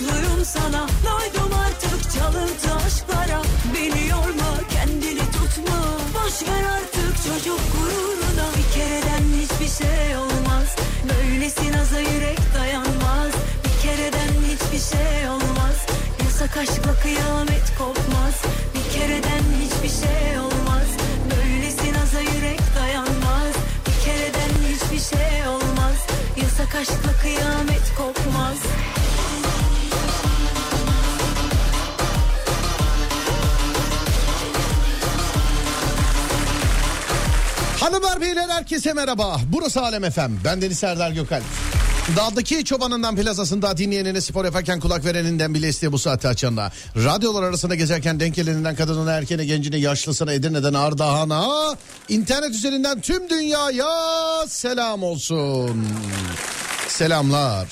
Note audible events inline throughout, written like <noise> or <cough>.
Tutukluyum sana Doydum artık çalıntı aşklara. Beni yorma kendini tutma. Boş ver artık çocuk gururuna. Bir kereden hiçbir şey olmaz. Böylesi naza yürek dayanmaz. Bir kereden hiçbir şey olmaz. Yasak aşkla kıyamet kopmaz. Bir kereden hiçbir şey olmaz. Böylesi naza yürek dayanmaz. Bir kereden hiçbir şey olmaz. Yasak aşkla Hanımlar beyler herkese merhaba. Burası Alem Efem. Ben Deniz Serdar Gökalp. Dağdaki çobanından plazasında dinleyenine spor yaparken kulak vereninden bile isteye bu saatte açanla. Radyolar arasında gezerken denk geleninden kadınına erkeğine gencine yaşlısına Edirne'den Ardahan'a internet üzerinden tüm dünyaya selam olsun. Selamlar,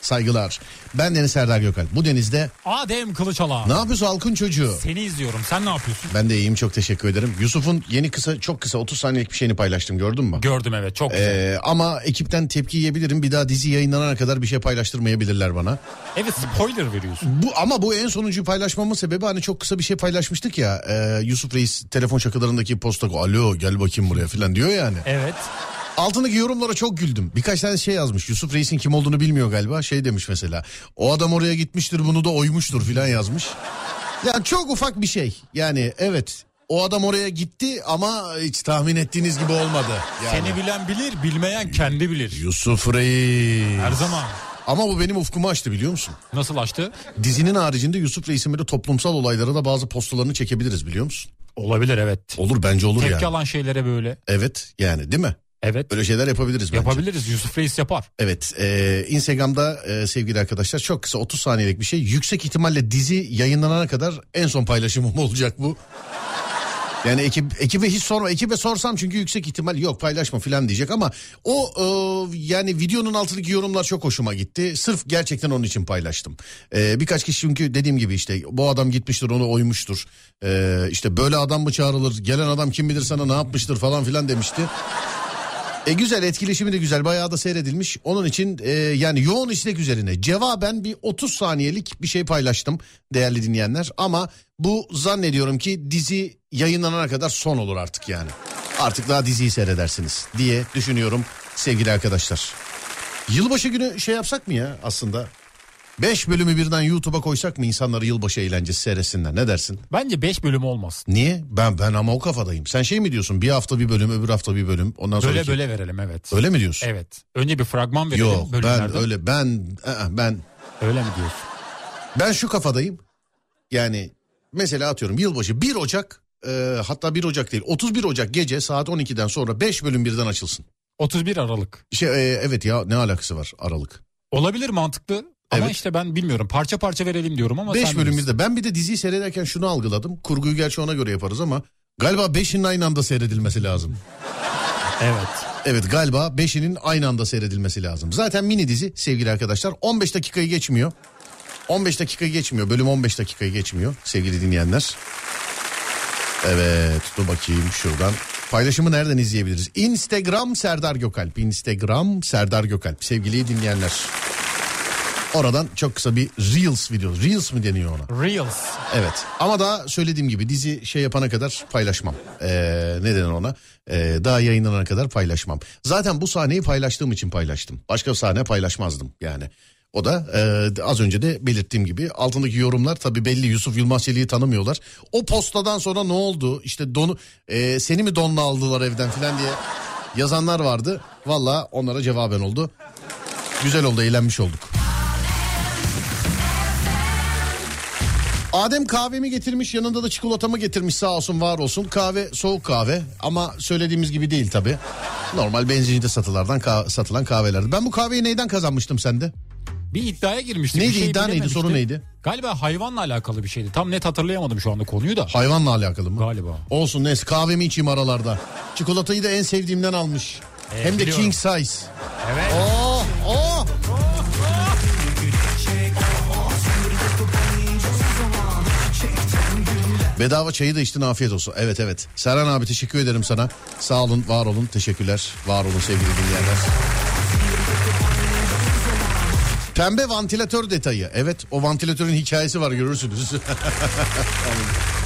saygılar. Ben Deniz Serdar Gökalp. Bu denizde Adem Kılıçala. ne yapıyorsun halkın çocuğu? Seni izliyorum. Sen ne yapıyorsun? Ben de iyiyim çok teşekkür ederim. Yusuf'un yeni kısa çok kısa 30 saniyelik bir şeyini paylaştım gördün mü? Gördüm evet çok güzel. Ee, ama ekipten tepki yiyebilirim. Bir daha dizi yayınlanana kadar bir şey paylaştırmayabilirler bana. evet spoiler veriyorsun. Bu ama bu en sonuncuyu paylaşmamın sebebi hani çok kısa bir şey paylaşmıştık ya. Ee, Yusuf Reis telefon şakalarındaki posta alo gel bakayım buraya falan diyor yani. Evet. Altındaki yorumlara çok güldüm. Birkaç tane şey yazmış. Yusuf Reis'in kim olduğunu bilmiyor galiba. Şey demiş mesela. O adam oraya gitmiştir bunu da oymuştur filan yazmış. Yani çok ufak bir şey. Yani evet o adam oraya gitti ama hiç tahmin ettiğiniz gibi olmadı. Yani. Seni bilen bilir, bilmeyen kendi bilir. Yusuf Reis. Her zaman. Ama bu benim ufkumu açtı biliyor musun? Nasıl açtı? Dizinin haricinde Yusuf Reis'in böyle toplumsal olaylara da bazı postalarını çekebiliriz biliyor musun? Olabilir evet. Olur bence olur Tepki yani. alan şeylere böyle. Evet yani değil mi? Evet. Böyle şeyler yapabiliriz bence. Yapabiliriz. Yusuf Reis yapar. Evet e, Instagram'da e, sevgili arkadaşlar çok kısa 30 saniyelik bir şey. Yüksek ihtimalle dizi yayınlanana kadar en son paylaşımım <laughs> olacak bu. Yani ekip ekibe hiç sorma. Ekibe sorsam çünkü yüksek ihtimal yok paylaşma falan diyecek ama o e, yani videonun altındaki yorumlar çok hoşuma gitti. Sırf gerçekten onun için paylaştım. E, birkaç kişi çünkü dediğim gibi işte bu adam gitmiştir onu oymuştur. E, işte böyle adam mı çağrılır? Gelen adam kim bilir sana ne yapmıştır falan filan demişti. E güzel etkileşimi de güzel bayağı da seyredilmiş. Onun için e, yani yoğun istek üzerine cevaben bir 30 saniyelik bir şey paylaştım değerli dinleyenler. Ama bu zannediyorum ki dizi yayınlanana kadar son olur artık yani. Artık daha diziyi seyredersiniz diye düşünüyorum sevgili arkadaşlar. Yılbaşı günü şey yapsak mı ya aslında? 5 bölümü birden YouTube'a koysak mı insanları yılbaşı eğlencesi seyretsinler ne dersin? Bence 5 bölüm olmaz. Niye? Ben ben ama o kafadayım. Sen şey mi diyorsun? Bir hafta bir bölüm, öbür hafta bir bölüm. Ondan sonra Böyle böyle verelim evet. Öyle mi diyorsun? Evet. Önce bir fragman verelim Yok ben bölümlerden. öyle ben ı-ı, ben Öyle mi diyorsun? ben şu kafadayım. Yani mesela atıyorum yılbaşı 1 Ocak e, hatta 1 Ocak değil 31 Ocak gece saat 12'den sonra 5 bölüm birden açılsın. 31 Aralık. Şey e, evet ya ne alakası var Aralık? Olabilir mantıklı. Ama Evet. işte ben bilmiyorum. Parça parça verelim diyorum ama 5 sen bölüm bilirsin. birde. Ben bir de diziyi seyrederken şunu algıladım. Kurguyu gerçi ona göre yaparız ama galiba 5'inin aynı anda seyredilmesi lazım. <laughs> Evet. Evet galiba 5'inin aynı anda seyredilmesi lazım. Zaten mini dizi sevgili arkadaşlar 15 dakikayı geçmiyor. 15 dakikayı geçmiyor. Bölüm 15 dakikayı geçmiyor sevgili dinleyenler. Evet dur bakayım şuradan. Paylaşımı nereden izleyebiliriz? Instagram Serdar Gökalp. Instagram Serdar Gökalp. Sevgili dinleyenler. Oradan çok kısa bir Reels video. Reels mi deniyor ona? Reels. Evet ama daha söylediğim gibi dizi şey yapana kadar paylaşmam. Ee, ne denir ona? Ee, daha yayınlanana kadar paylaşmam. Zaten bu sahneyi paylaştığım için paylaştım. Başka sahne paylaşmazdım yani. O da e, az önce de belirttiğim gibi altındaki yorumlar tabii belli Yusuf Yılmaz Çelik'i tanımıyorlar. O postadan sonra ne oldu işte donu e, seni mi donla aldılar evden falan diye yazanlar vardı. Valla onlara cevaben oldu. Güzel oldu eğlenmiş olduk. Adem kahvemi getirmiş yanında da çikolatamı getirmiş sağ olsun var olsun. Kahve soğuk kahve ama söylediğimiz gibi değil tabi. Normal benzincide satılardan ka- satılan kahvelerdi. Ben bu kahveyi neyden kazanmıştım sende? Bir iddiaya girmiştik. Neydi bir şey iddia neydi soru neydi? Galiba hayvanla alakalı bir şeydi. Tam net hatırlayamadım şu anda konuyu da. Hayvanla alakalı mı? Galiba. Olsun neyse kahvemi içeyim aralarda. Çikolatayı da en sevdiğimden almış. Evet, Hem de biliyorum. king size. Evet. Oh oh. Bedava çayı da içtin afiyet olsun. Evet evet. Serhan abi teşekkür ederim sana. Sağ olun, var olun. Teşekkürler. Var olun sevgili dinleyenler. Pembe vantilatör detayı. Evet o vantilatörün hikayesi var görürsünüz. <laughs>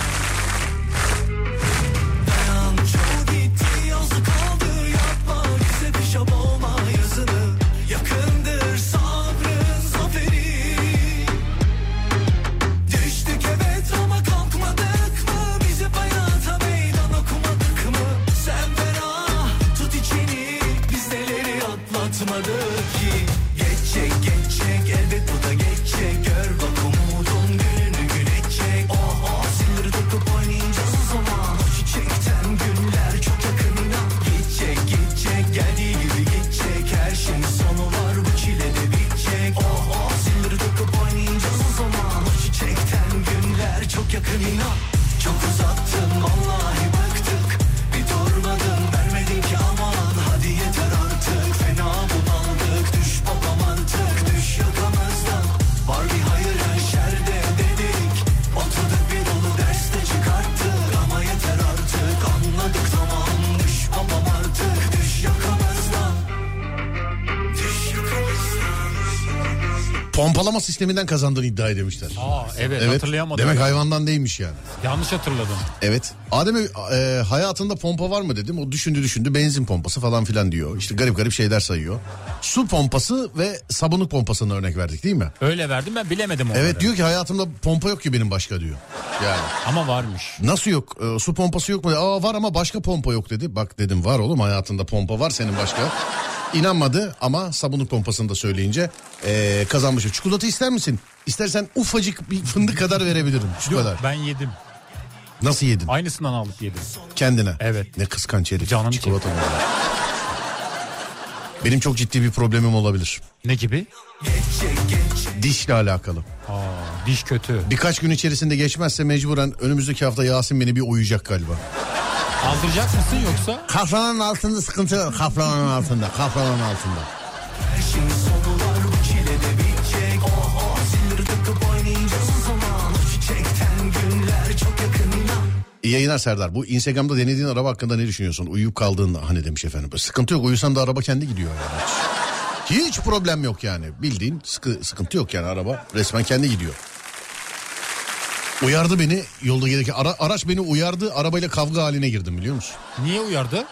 Pompalama sisteminden kazandığını iddia demişler. Aa evet, Evet. hatırlayamadım. Demek hayvandan değilmiş yani. Yanlış hatırladım. Evet. Adem'e e, hayatında pompa var mı dedim. O düşündü düşündü benzin pompası falan filan diyor. İşte garip garip şeyler sayıyor. Su pompası ve sabunluk pompasına örnek verdik değil mi? Öyle verdim ben bilemedim onları. Evet diyor ki hayatımda pompa yok ki benim başka diyor. Yani Ama varmış. nasıl yok? E, su pompası yok mu? Aa var ama başka pompa yok dedi. Bak dedim var oğlum hayatında pompa var senin başka. İnanmadı ama sabunluk pompasını da söyleyince e, kazanmışım. Çikolata ister misin? İstersen ufacık bir fındık kadar verebilirim. Şu Yok, kadar. ben yedim. Nasıl yedin? Aynısından alıp yedim. Kendine. Evet. Ne kıskanç herif. Canım Çikolata mı? Benim çok ciddi bir problemim olabilir. Ne gibi? Dişle alakalı. Aa, Diş kötü. Birkaç gün içerisinde geçmezse mecburen önümüzdeki hafta Yasin beni bir uyuyacak galiba. Aldıracak mısın yoksa? Kafranın altında sıkıntı yok. Kafranın altında. Kafranın altında. İyi yayınlar Serdar. Bu Instagram'da denediğin araba hakkında ne düşünüyorsun? Uyuyup kaldığında hani demiş efendim. Sıkıntı yok. Uyusan da araba kendi gidiyor yani. Hiç problem yok yani. Bildiğin sıkı, sıkıntı yok yani araba resmen kendi gidiyor. Uyardı beni yolda gelirken. Ara, araç beni uyardı. Arabayla kavga haline girdim biliyor musun? Niye uyardı?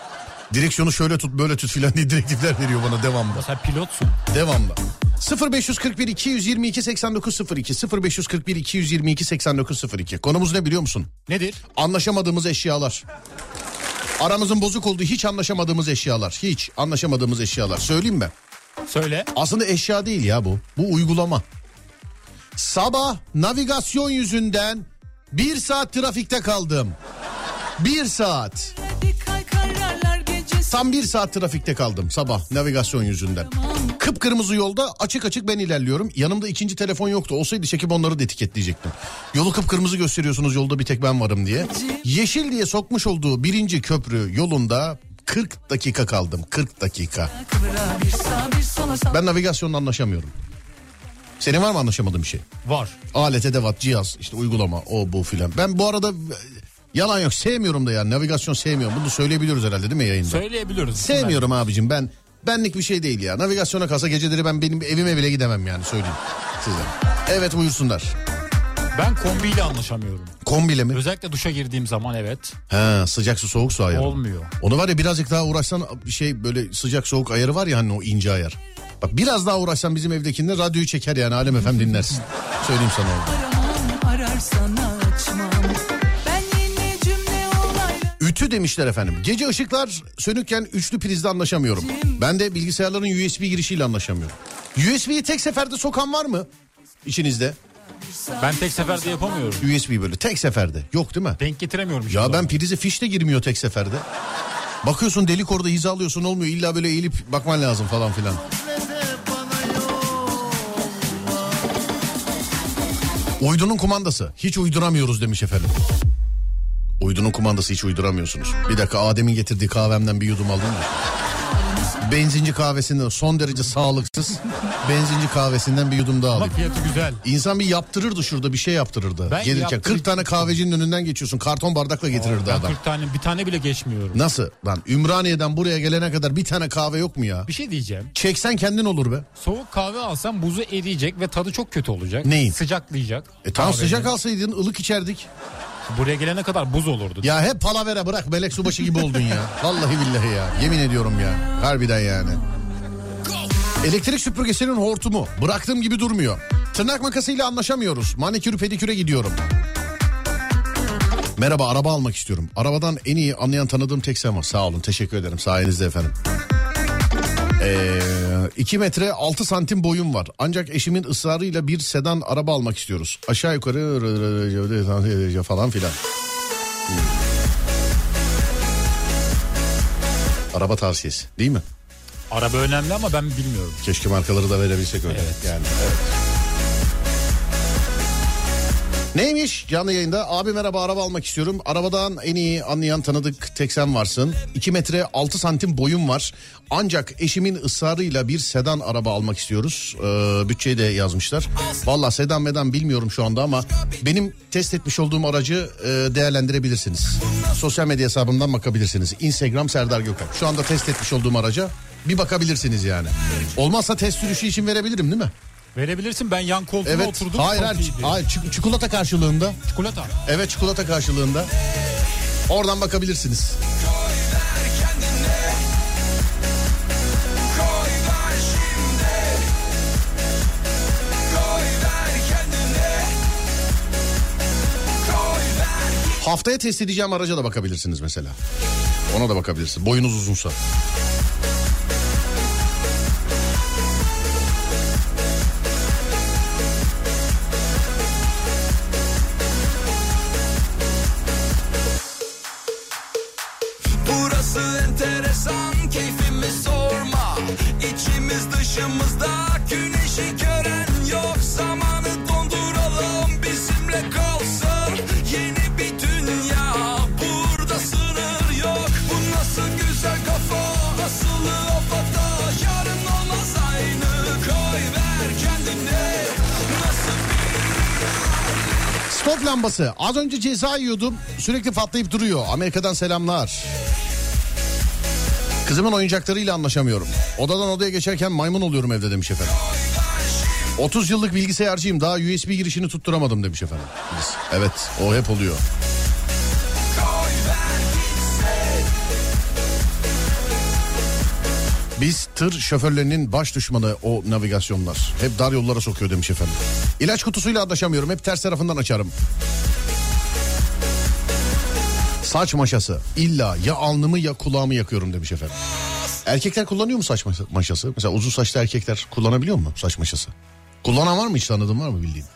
Direksiyonu şöyle tut böyle tut filan diye direktifler veriyor bana devamlı. Sen pilotsun. Devamlı. 0541 222 8902 0541 222 8902 konumuz ne biliyor musun? Nedir? Anlaşamadığımız eşyalar. Aramızın bozuk olduğu hiç anlaşamadığımız eşyalar. Hiç anlaşamadığımız eşyalar. Söyleyeyim mi? Söyle. Aslında eşya değil ya bu. Bu uygulama. Sabah navigasyon yüzünden bir saat trafikte kaldım. Bir saat. Tam bir saat trafikte kaldım sabah navigasyon yüzünden. Kıpkırmızı yolda açık açık ben ilerliyorum. Yanımda ikinci telefon yoktu. Olsaydı çekip onları da etiketleyecektim. Yolu kıpkırmızı gösteriyorsunuz yolda bir tek ben varım diye. Yeşil diye sokmuş olduğu birinci köprü yolunda 40 dakika kaldım. 40 dakika. Ben navigasyonla anlaşamıyorum. Senin var mı anlaşamadığın bir şey? Var. Alet, edevat, cihaz, işte uygulama, o bu filan. Ben bu arada yalan yok sevmiyorum da yani navigasyon sevmiyorum. Bunu söyleyebiliyoruz herhalde değil mi yayında? Söyleyebiliyoruz. Sevmiyorum abicim ben. Benlik bir şey değil ya. Navigasyona kalsa geceleri ben benim evime bile gidemem yani söyleyeyim size. Evet buyursunlar. Ben kombiyle anlaşamıyorum. Kombile mi? Özellikle duşa girdiğim zaman evet. He sıcak su soğuk su ayarı. Olmuyor. Onu var ya birazcık daha uğraşsan bir şey böyle sıcak soğuk ayarı var ya hani o ince ayar. Bak biraz daha uğraşsan bizim evdekinde radyoyu çeker yani Alem efem dinlersin. Söyleyeyim sana onu. Ütü demişler efendim. Gece ışıklar sönükken üçlü prizde anlaşamıyorum. Ben de bilgisayarların USB girişiyle anlaşamıyorum. USB'yi tek seferde sokan var mı? İçinizde. Ben tek seferde yapamıyorum. USB böyle tek seferde. Yok değil mi? Denk getiremiyorum. Ya ben prize fiş de girmiyor tek seferde. Bakıyorsun delik orada hizalıyorsun olmuyor. İlla böyle eğilip bakman lazım falan filan. Uydunun kumandası. Hiç uyduramıyoruz demiş efendim. Uydunun kumandası hiç uyduramıyorsunuz. Bir dakika Adem'in getirdiği kahvemden bir yudum alayım mı? Benzinci kahvesinden son derece sağlıksız. Benzinci kahvesinden bir yudum daha Ama alayım. fiyatı güzel. İnsan bir yaptırırdı şurada bir şey yaptırırdı. Ben Gelirken yaptır- 40 tane kahvecinin önünden geçiyorsun. Karton bardakla getirirdi Ben adam. 40 tane bir tane bile geçmiyorum. Nasıl? Lan Ümraniye'den buraya gelene kadar bir tane kahve yok mu ya? Bir şey diyeceğim. Çeksen kendin olur be. Soğuk kahve alsam buzu eriyecek ve tadı çok kötü olacak. Neyin? Sıcaklayacak. E tamam kahvenin. sıcak alsaydın ılık içerdik. Buraya gelene kadar buz olurdu. Ya hep palavera bırak melek subaşı gibi oldun ya. <laughs> Vallahi billahi ya. Yemin ediyorum ya. Harbiden yani. Elektrik süpürgesinin hortumu. Bıraktığım gibi durmuyor. Tırnak makasıyla anlaşamıyoruz. Manikür pediküre gidiyorum. Merhaba araba almak istiyorum. Arabadan en iyi anlayan tanıdığım tek sen var. Sağ olun teşekkür ederim sayenizde efendim. 2 metre 6 santim boyum var. Ancak eşimin ısrarıyla bir sedan araba almak istiyoruz. Aşağı yukarı falan filan. Hmm. Araba tavsiyesi değil mi? Araba önemli ama ben bilmiyorum. Keşke markaları da verebilsek öyle. Evet. Yani, evet. Neymiş canlı yayında? Abi merhaba araba almak istiyorum. Arabadan en iyi anlayan tanıdık tek sen varsın. 2 metre 6 santim boyum var. Ancak eşimin ısrarıyla bir sedan araba almak istiyoruz. Ee, bütçeyi de yazmışlar. Valla sedan medan bilmiyorum şu anda ama benim test etmiş olduğum aracı e, değerlendirebilirsiniz. Sosyal medya hesabımdan bakabilirsiniz. Instagram Serdar Gökhan. Şu anda test etmiş olduğum araca bir bakabilirsiniz yani. Olmazsa test sürüşü için verebilirim değil mi? Verebilirsin ben yan koltuğuma Evet. oturdum. Hayır hayır, iyiydi. hayır çik- çikolata karşılığında. Çikolata. Evet çikolata karşılığında. Oradan bakabilirsiniz. Haftaya test edeceğim araca da bakabilirsiniz mesela. Ona da bakabilirsiniz. Boyunuz uzunsa. Başımızda güneşi gören yok. Zamanı donduralım bizimle kalsın. Yeni bir dünya burada sınır yok. Bu nasıl güzel kafa asılı afata. Yarın olmaz aynı koy ver kendine. Nasıl bir Spot lambası. Az önce ceza yiyordum sürekli patlayıp duruyor. Amerika'dan selamlar. Kızımın oyuncaklarıyla anlaşamıyorum. Odadan odaya geçerken maymun oluyorum evde demiş efendim. 30 yıllık bilgisayarcıyım daha USB girişini tutturamadım demiş efendim. Evet o hep oluyor. Biz tır şoförlerinin baş düşmanı o navigasyonlar. Hep dar yollara sokuyor demiş efendim. İlaç kutusuyla anlaşamıyorum. Hep ters tarafından açarım. Saç maşası. İlla ya alnımı ya kulağımı yakıyorum demiş efendim. Erkekler kullanıyor mu saç maşa- maşası? Mesela uzun saçlı erkekler kullanabiliyor mu saç maşası? Kullanan var mı hiç tanıdığın var mı bildiğin?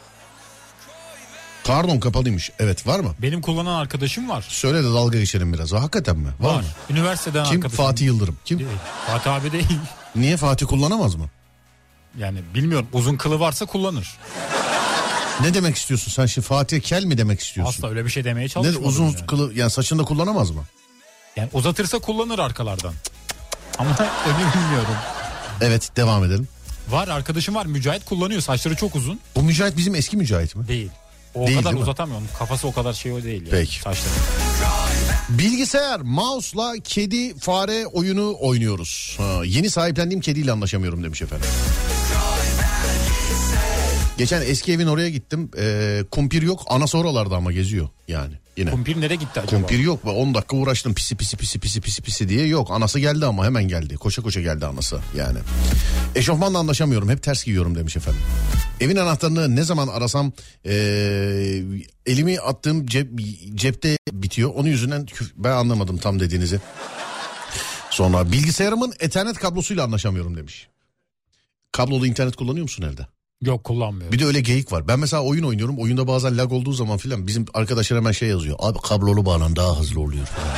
Pardon kapalıymış. Evet var mı? Benim kullanan arkadaşım var. Söyle de dalga geçelim biraz. Hakikaten mi? Var, Var. mı? Üniversiteden Kim? arkadaşım. Fatih Yıldırım. Kim? Değil. Fatih abi değil. Niye Fatih kullanamaz mı? Yani bilmiyorum uzun kılı varsa kullanır. Ne demek istiyorsun sen şimdi Fatih Kel mi demek istiyorsun? Asla öyle bir şey demeye Ne çalışmadım. uzun yani. kılı yani saçında kullanamaz mı? Yani uzatırsa kullanır arkalardan. Ama <laughs> öyle bilmiyorum. Evet devam edelim. Var arkadaşım var Mücahit kullanıyor saçları çok uzun. Bu Mücahit bizim eski Mücahit mi? Değil. O Değil, kadar değil uzatamıyor. Kafası o kadar şey o değil. Yani. Peki. Saçları. Bilgisayar, mouse'la kedi fare oyunu oynuyoruz. Ha, yeni sahiplendiğim kediyle anlaşamıyorum demiş efendim. Geçen eski evin oraya gittim. Ee, kumpir yok. Anası oralarda ama geziyor yani yine. Kumpir nereye gitti acaba? Kumpir yok. 10 dakika uğraştım pisi pisi pisi pisi pisi pisi diye. Yok anası geldi ama hemen geldi. Koşa koşa geldi anası yani. Eşofmanla anlaşamıyorum. Hep ters giyiyorum demiş efendim. Evin anahtarını ne zaman arasam ee, elimi attığım cep, cepte bitiyor. Onun yüzünden küf- ben anlamadım tam dediğinizi. Sonra bilgisayarımın ethernet kablosuyla anlaşamıyorum demiş. Kablolu internet kullanıyor musun evde? Yok kullanmıyor. Bir de öyle geyik var. Ben mesela oyun oynuyorum. Oyunda bazen lag olduğu zaman filan bizim arkadaşlar hemen şey yazıyor. Abi kablolu bağlan daha hızlı oluyor falan.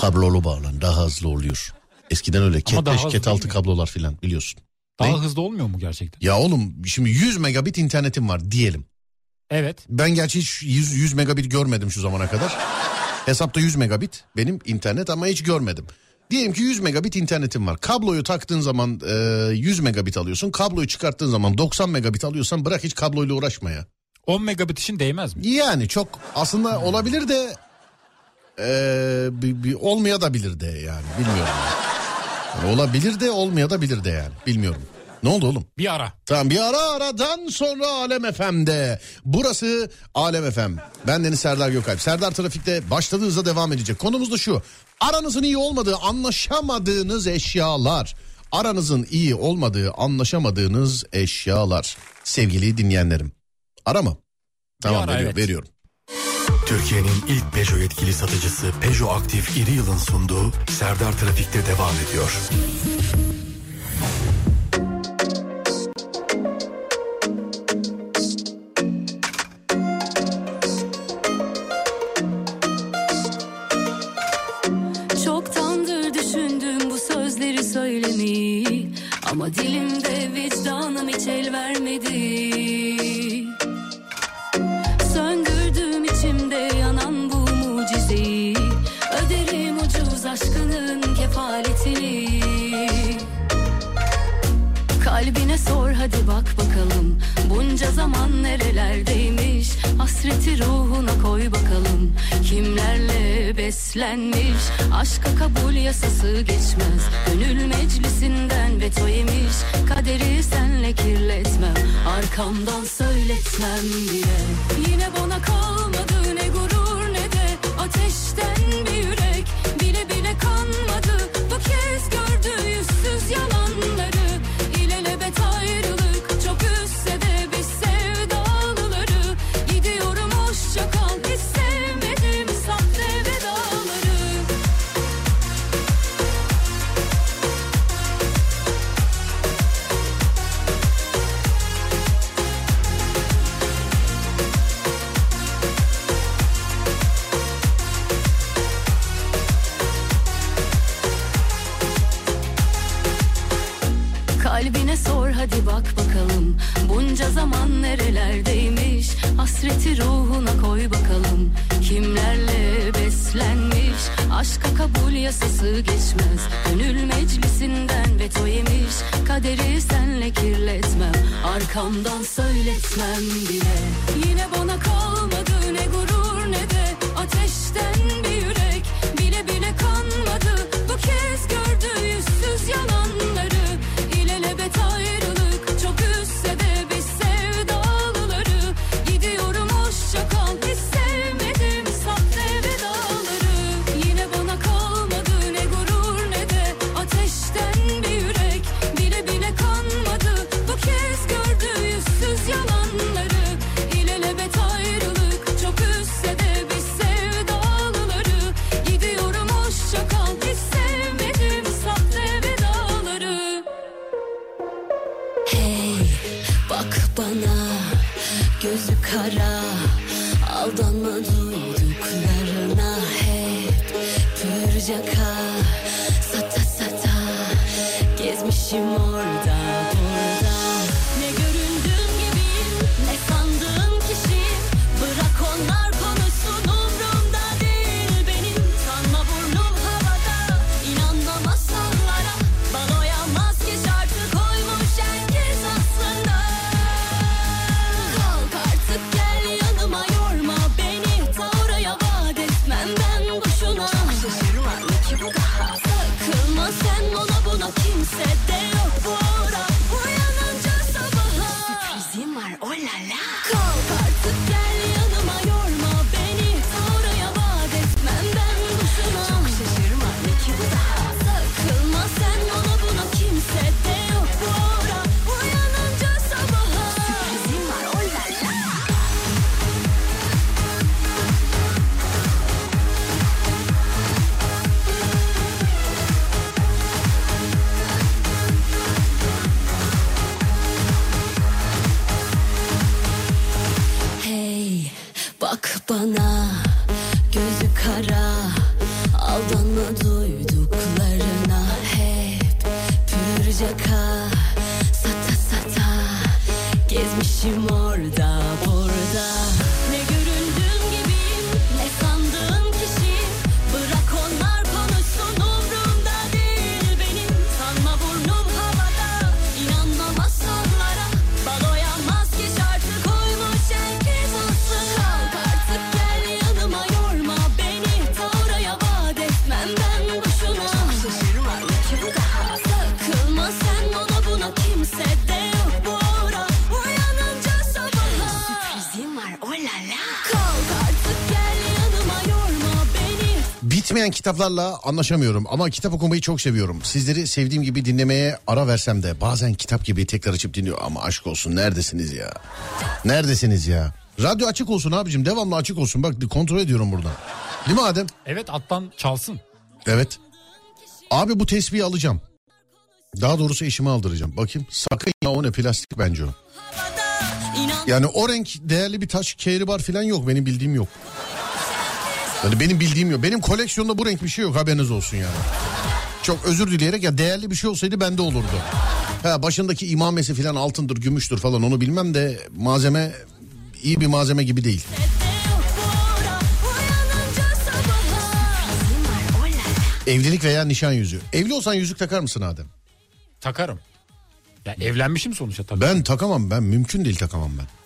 kablolu bağlan daha hızlı oluyor. Eskiden öyle. Cat daha 5, hızlı Cat 6 değil mi? kablolar filan biliyorsun. Daha Ne? hızlı olmuyor mu gerçekten? Ya oğlum şimdi 100 megabit internetim var diyelim. Evet. Ben gerçi hiç 100, 100 megabit görmedim şu zamana kadar. Hesapta 100 megabit benim internet ama hiç görmedim. Diyelim ki 100 megabit internetim var. Kabloyu taktığın zaman e, 100 megabit alıyorsun. Kabloyu çıkarttığın zaman 90 megabit alıyorsan bırak hiç kabloyla uğraşma ya. 10 megabit için değmez mi? Yani çok aslında olabilir de e, bir, bir olmaya da bilir de yani bilmiyorum. Yani olabilir de olmaya da bilir de yani bilmiyorum. Ne oldu oğlum? Bir ara. Tamam bir ara aradan sonra Alem FM'de. Burası Alem FM. Ben Deniz Serdar Gökalp. Serdar Trafik'te başladığı hızla devam edecek. Konumuz da şu. Aranızın iyi olmadığı, anlaşamadığınız eşyalar. Aranızın iyi olmadığı, anlaşamadığınız eşyalar. Sevgili dinleyenlerim. Ara mı? Tamam ara, veriyorum, evet. veriyorum. Türkiye'nin ilk Peugeot yetkili satıcısı Peugeot Aktif İri Yıl'ın sunduğu Serdar Trafik'te devam ediyor. Kara aldanma duyduklarına hep pürcaka sata kitaplarla anlaşamıyorum ama kitap okumayı çok seviyorum. Sizleri sevdiğim gibi dinlemeye ara versem de bazen kitap gibi tekrar açıp dinliyor ama aşk olsun neredesiniz ya? Neredesiniz ya? Radyo açık olsun abicim devamlı açık olsun bak kontrol ediyorum buradan. Değil mi Adem? Evet alttan çalsın. Evet. Abi bu tespihi alacağım. Daha doğrusu eşime aldıracağım. Bakayım sakın ya o ne plastik bence o. Yani o renk değerli bir taş kehribar falan yok benim bildiğim yok. Yani benim bildiğim yok. Benim koleksiyonda bu renk bir şey yok haberiniz olsun yani. Çok özür dileyerek ya değerli bir şey olsaydı bende olurdu. Ha başındaki imamesi falan altındır, gümüştür falan onu bilmem de malzeme iyi bir malzeme gibi değil. Evlilik veya nişan yüzüğü. Evli olsan yüzük takar mısın Adem? Takarım. Ya evlenmişim sonuçta tabii. Ben takamam ben mümkün değil takamam ben.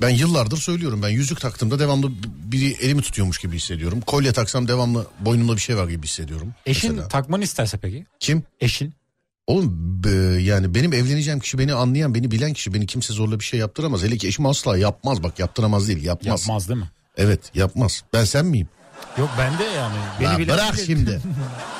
Ben yıllardır söylüyorum ben yüzük taktığımda devamlı biri elimi tutuyormuş gibi hissediyorum. Kolye taksam devamlı boynumda bir şey var gibi hissediyorum. Eşin Mesela. takmanı isterse peki? Kim? Eşin. Oğlum be- yani benim evleneceğim kişi beni anlayan beni bilen kişi beni kimse zorla bir şey yaptıramaz. Hele ki eşim asla yapmaz bak yaptıramaz değil yapmaz. Yapmaz değil mi? Evet yapmaz. Ben sen miyim? Yok ben de yani. Beni bilen bırak şimdi. <laughs>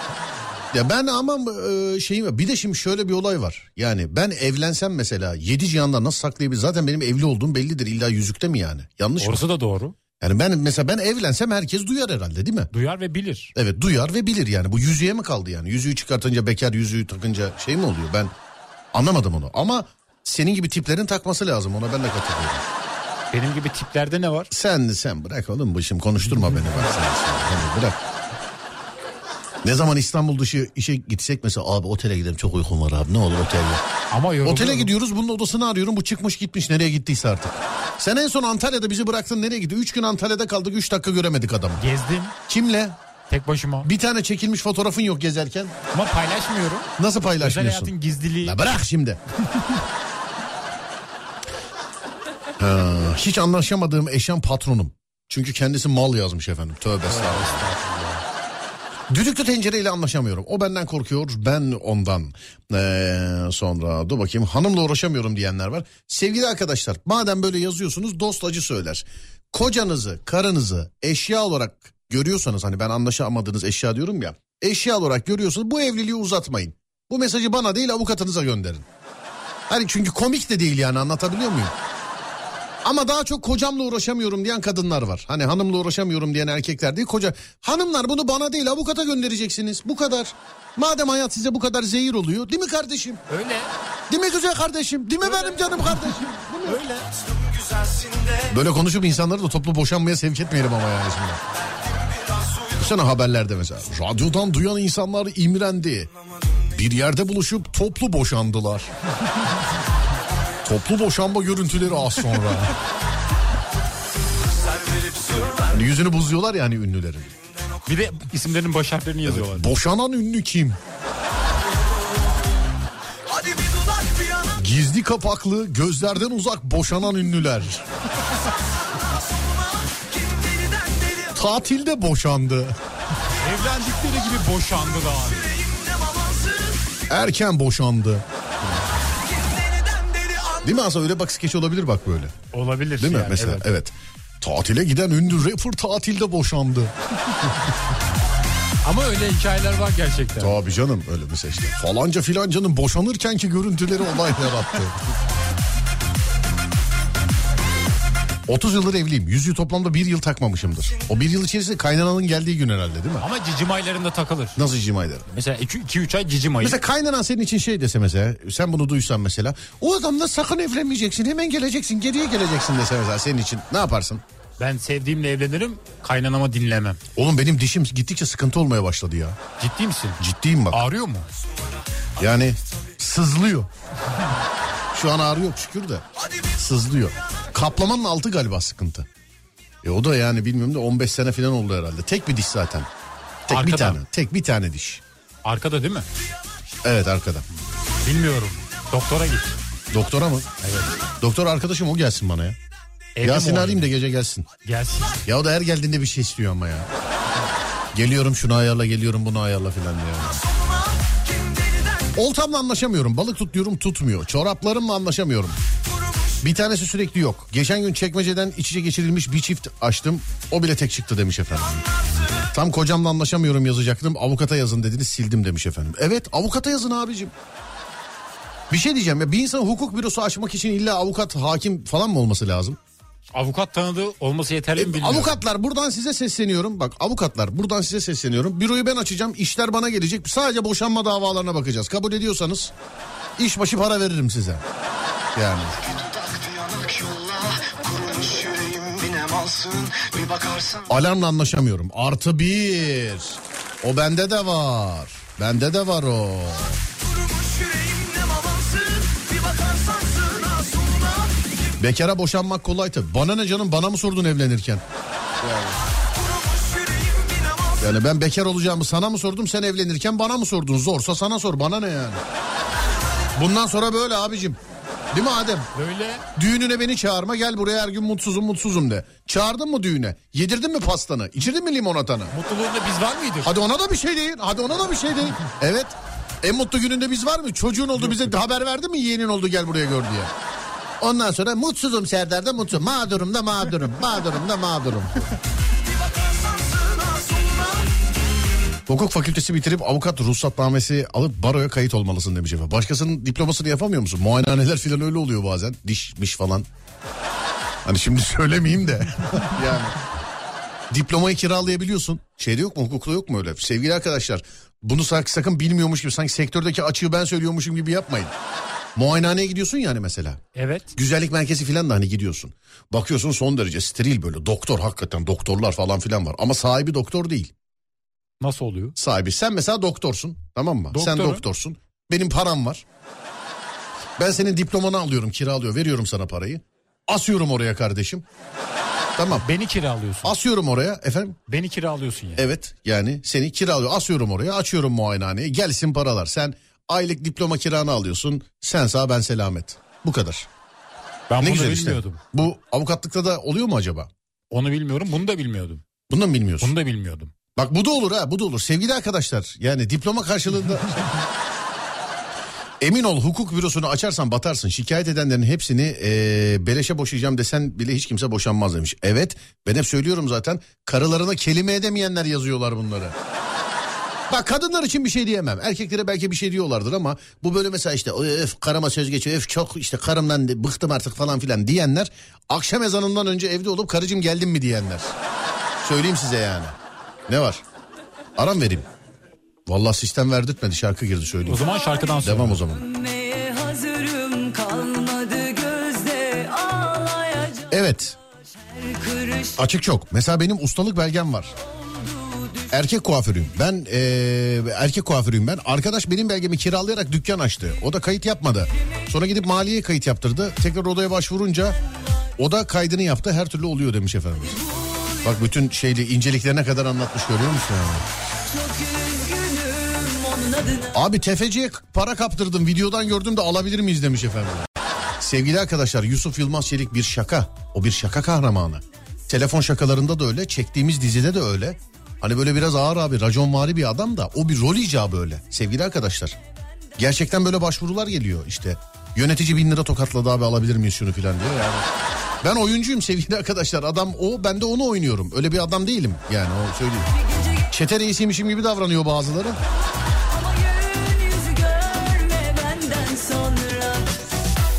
ya ben ama e, şeyim. Bir de şimdi şöyle bir olay var. Yani ben evlensem mesela yedi cihanda nasıl saklayabilir? Zaten benim evli olduğum bellidir. İlla yüzükte mi yani? Yanlış mı? Orası da doğru. Yani ben mesela ben evlensem herkes duyar herhalde değil mi? Duyar ve bilir. Evet duyar ve bilir yani. Bu yüzüğe mi kaldı yani? Yüzüğü çıkartınca bekar yüzüğü takınca şey mi oluyor? Ben anlamadım onu. Ama senin gibi tiplerin takması lazım. Ona ben de katılıyorum. Benim gibi tiplerde ne var? Sen sen bırak oğlum bu şimdi konuşturma beni bak sen. sen. Yani bırak. Ne zaman İstanbul dışı işe gitsek mesela abi otele gidelim çok uykum var abi ne olur otele. Ama yoruluyorum. Otele gidiyoruz bunun odasını arıyorum bu çıkmış gitmiş nereye gittiyse artık. Sen en son Antalya'da bizi bıraktın nereye gitti? Üç gün Antalya'da kaldık üç dakika göremedik adamı. Gezdim Kimle? tek başıma. Bir tane çekilmiş fotoğrafın yok gezerken. Ama paylaşmıyorum. Nasıl Özel paylaşmıyorsun? hayatın gizliliği. La bırak şimdi. <laughs> Ha, hiç anlaşamadığım eşyan patronum. Çünkü kendisi mal yazmış efendim. Tövbe estağfurullah. Düdüklü tencereyle anlaşamıyorum. O benden korkuyor, ben ondan. Ee, sonra dur bakayım hanımla uğraşamıyorum diyenler var. Sevgili arkadaşlar madem böyle yazıyorsunuz dost acı söyler. Kocanızı, karınızı eşya olarak görüyorsanız hani ben anlaşamadığınız eşya diyorum ya. Eşya olarak görüyorsanız bu evliliği uzatmayın. Bu mesajı bana değil avukatınıza gönderin. Hani çünkü komik de değil yani anlatabiliyor muyum? Ama daha çok kocamla uğraşamıyorum diyen kadınlar var. Hani hanımla uğraşamıyorum diyen erkekler değil koca. Hanımlar bunu bana değil avukata göndereceksiniz. Bu kadar. Madem hayat size bu kadar zehir oluyor. Değil mi kardeşim? Öyle. Değil mi güzel kardeşim? Değil mi benim canım kardeşim? Değil mi? Öyle. Böyle konuşup insanları da toplu boşanmaya sevk etmeyelim ama yani şimdi. Düşünsene haberlerde mesela. Radyodan duyan insanlar imrendi. Bir yerde buluşup toplu boşandılar. Toplu boşanma görüntüleri az sonra. Hani yüzünü bozuyorlar ya hani ünlülerin. Bir de isimlerinin baş harflerini yazıyorlar. Boşanan ünlü kim? Gizli kapaklı, gözlerden uzak boşanan ünlüler. Tatilde boşandı. Evlendikleri gibi boşandılar. Yüreğimde mamansın Erken boşandı. Değil mi aslında öyle bak skeç olabilir bak böyle. Olabilir. Değil mi yani, mesela evet. evet. Tatile giden ünlü rapper tatilde boşandı. <laughs> Ama öyle hikayeler var gerçekten. Tabii canım öyle mesela işte. Falanca filancanın boşanırkenki görüntüleri olay yarattı. 30 yıldır evliyim. Yüzüğü toplamda bir yıl takmamışımdır. O bir yıl içerisinde kaynananın geldiği gün herhalde değil mi? Ama cicim aylarında takılır. Nasıl cima eder? Mesela 2-3 ay cicim ayı. Mesela kaynanan senin için şey dese mesela sen bunu duysan mesela o adamla sakın evlenmeyeceksin hemen geleceksin geriye geleceksin dese mesela senin için ne yaparsın? Ben sevdiğimle evlenirim kaynanama dinlemem. Oğlum benim dişim gittikçe sıkıntı olmaya başladı ya. Ciddi misin? Ciddiyim bak. Ağrıyor mu? Yani sızlıyor. Şu an ağrı yok şükür de. Sızlıyor. Kaplamanın altı galiba sıkıntı. E o da yani bilmiyorum da 15 sene falan oldu herhalde. Tek bir diş zaten. Tek bir Arkada. tane. Tek bir tane diş. Arkada değil mi? Evet arkada. Bilmiyorum. Doktora git. Doktora mı? Evet. Doktor arkadaşım o gelsin bana ya. Evde Yasin arayayım da gece gelsin. Gelsin. Ya o da her geldiğinde bir şey istiyor ama ya. Geliyorum şunu ayarla geliyorum bunu ayarla filan diyor. Oltamla anlaşamıyorum. Balık tut diyorum tutmuyor. Çoraplarımla anlaşamıyorum. Bir tanesi sürekli yok. Geçen gün çekmeceden iç içe geçirilmiş bir çift açtım. O bile tek çıktı demiş efendim. Tam kocamla anlaşamıyorum yazacaktım. Avukata yazın dediniz sildim demiş efendim. Evet avukata yazın abicim. Bir şey diyeceğim ya bir insan hukuk bürosu açmak için illa avukat hakim falan mı olması lazım? Avukat tanıdığı olması yeterli mi bilmiyorum. Avukatlar buradan size sesleniyorum. Bak avukatlar buradan size sesleniyorum. Büroyu ben açacağım. işler bana gelecek. Sadece boşanma davalarına bakacağız. Kabul ediyorsanız iş başı para veririm size. Yani. Binem alsın Bir bakarsın Alarmla anlaşamıyorum. Artı bir. O bende de var. Bende de var o. Bekara boşanmak kolay tabii. Bana ne canım bana mı sordun evlenirken? Alsın Yani ben bekar olacağımı sana mı sordum sen evlenirken bana mı sordun? Zorsa sana sor bana ne yani? Bundan sonra böyle abicim. Değil mi Adem? Böyle Düğününe beni çağırma gel buraya her gün mutsuzum mutsuzum de. Çağırdın mı düğüne? Yedirdin mi pastanı? İçirdin mi limonatanı? mutluluğunda biz var mıydık? Hadi ona da bir şey değil. Hadi ona da bir şey değil. <laughs> Evet. En mutlu gününde biz var mı? Çocuğun oldu bize haber verdi mi? Yeğenin oldu gel buraya gör diye. Ondan sonra mutsuzum Serdar'da mutsuzum. Mağdurum da mağdurum. Mağdurum da mağdurum. <laughs> Hukuk fakültesi bitirip avukat ruhsatnamesi alıp baroya kayıt olmalısın demiş efendim. Başkasının diplomasını yapamıyor musun? Muayenehaneler falan öyle oluyor bazen. Dişmiş falan. Hani şimdi <laughs> söylemeyeyim de. <laughs> yani. Diplomayı kiralayabiliyorsun. Şeyde yok mu hukukta yok mu öyle? Sevgili arkadaşlar bunu sanki sakın bilmiyormuş gibi sanki sektördeki açığı ben söylüyormuşum gibi yapmayın. Muayenehaneye gidiyorsun yani mesela. Evet. Güzellik merkezi falan da hani gidiyorsun. Bakıyorsun son derece steril böyle doktor hakikaten doktorlar falan filan var. Ama sahibi doktor değil. Nasıl oluyor? sahibi. Sen mesela doktorsun tamam mı? Sen Doktorum. doktorsun. Benim param var. Ben senin diplomanı alıyorum kiralıyor veriyorum sana parayı. Asıyorum oraya kardeşim. Tamam. Beni kiralıyorsun. Asıyorum oraya efendim. Beni kiralıyorsun yani. Evet yani seni kiralıyor. Asıyorum oraya açıyorum muayenehaneye. Gelsin paralar. Sen aylık diploma kiranı alıyorsun. Sen sağ ben selamet. Bu kadar. Ben ne bunu güzel işte. bilmiyordum. Bu avukatlıkta da oluyor mu acaba? Onu bilmiyorum. Bunu da bilmiyordum. Bunu da mı bilmiyorsun? Bunu da bilmiyordum. Bak bu da olur ha bu da olur. Sevgili arkadaşlar yani diploma karşılığında... <laughs> Emin ol hukuk bürosunu açarsan batarsın. Şikayet edenlerin hepsini eee, beleşe boşayacağım desen bile hiç kimse boşanmaz demiş. Evet ben hep söylüyorum zaten karılarına kelime edemeyenler yazıyorlar bunları. Bak kadınlar için bir şey diyemem. Erkeklere belki bir şey diyorlardır ama bu böyle mesela işte öf karıma söz geçiyor öf çok işte karımdan bıktım artık falan filan diyenler akşam ezanından önce evde olup karıcığım geldin mi diyenler. Söyleyeyim size yani. Ne var? Aram vereyim. Vallahi sistem verdirtmedi şarkı girdi O söyleyeyim. zaman şarkıdan sonra. Devam o zaman. Evet açık çok. Mesela benim ustalık belgem var. Erkek kuaförüyüm. Ben eee, erkek kuaförüyüm ben. Arkadaş benim belgemi kiralayarak dükkan açtı. O da kayıt yapmadı. Sonra gidip maliye kayıt yaptırdı. Tekrar odaya başvurunca o da kaydını yaptı. Her türlü oluyor demiş efendim. Bak bütün şeyli inceliklerine kadar anlatmış görüyor musun? Yani? Abi tefeciye para kaptırdım videodan gördüm de alabilir miyiz demiş efendim. Sevgili arkadaşlar Yusuf Yılmaz Çelik bir şaka. O bir şaka kahramanı. Telefon şakalarında da öyle çektiğimiz dizide de öyle. Hani böyle biraz ağır abi raconvari bir adam da o bir rol icabı öyle sevgili arkadaşlar. Gerçekten böyle başvurular geliyor işte. Yönetici bin lira tokatladı abi alabilir miyiz şunu filan diyor yani. Ben oyuncuyum sevgili arkadaşlar. Adam o ben de onu oynuyorum. Öyle bir adam değilim yani o söyleyeyim. Çete reisiymişim gibi davranıyor bazıları.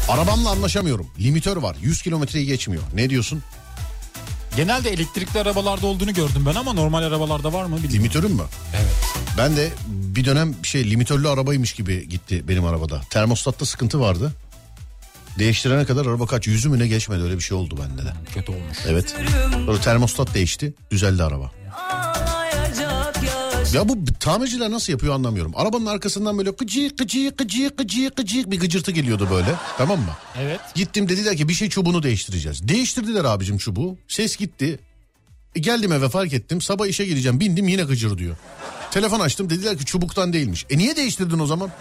Arabamla anlaşamıyorum. Limitör var. 100 kilometreyi geçmiyor. Ne diyorsun? Genelde elektrikli arabalarda olduğunu gördüm ben ama normal arabalarda var mı bilmiyorum. Limitörün mü? Evet. Ben de bir dönem şey limitörlü arabaymış gibi gitti benim arabada. Termostatta sıkıntı vardı. Değiştirene kadar araba kaç yüzü mü ne geçmedi öyle bir şey oldu bende de. Kötü olmuş. Evet. Sonra termostat değişti. Düzeldi araba. Ya bu tamirciler nasıl yapıyor anlamıyorum. Arabanın arkasından böyle gıcı gıcı gıcı gıcı gıcı bir gıcırtı geliyordu böyle. Tamam mı? Evet. Gittim dediler ki bir şey çubuğunu değiştireceğiz. Değiştirdiler abicim çubuğu. Ses gitti. E geldim eve fark ettim. Sabah işe geleceğim. Bindim yine gıcır diyor. Telefon açtım dediler ki çubuktan değilmiş. E niye değiştirdin o zaman?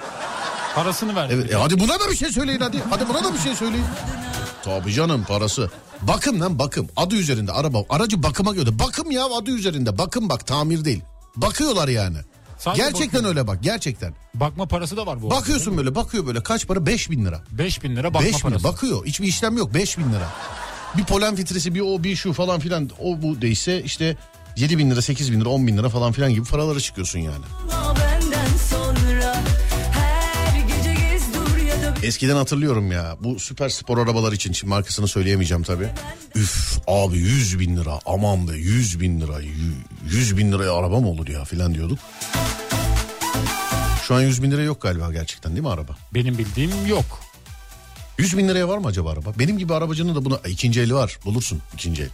Parasını verdi. Evet, e hadi buna da bir şey söyleyin hadi. Hadi buna da bir şey söyleyin. Tabii canım parası. Bakım lan bakım. Adı üzerinde araba. Aracı bakıma göre. Bakım ya adı üzerinde. Bakım bak tamir değil. Bakıyorlar yani. Sadece gerçekten bakıyor. öyle bak gerçekten. Bakma parası da var bu. Bakıyorsun böyle bakıyor böyle kaç para 5 bin lira. 5 bin lira bakma 5 bin parası. bakıyor hiçbir işlem yok 5 bin lira. Bir polen filtresi bir o bir şu falan filan o bu değilse işte 7 bin lira 8 bin lira 10 bin lira falan filan gibi paralara çıkıyorsun yani. Eskiden hatırlıyorum ya bu süper spor arabalar için şimdi markasını söyleyemeyeceğim tabi. Üf abi 100 bin lira aman be 100 bin lira 100 bin liraya araba mı olur ya filan diyorduk. Şu an 100 bin lira yok galiba gerçekten değil mi araba? Benim bildiğim yok. 100 bin liraya var mı acaba araba? Benim gibi arabacının da buna ikinci eli var bulursun ikinci el.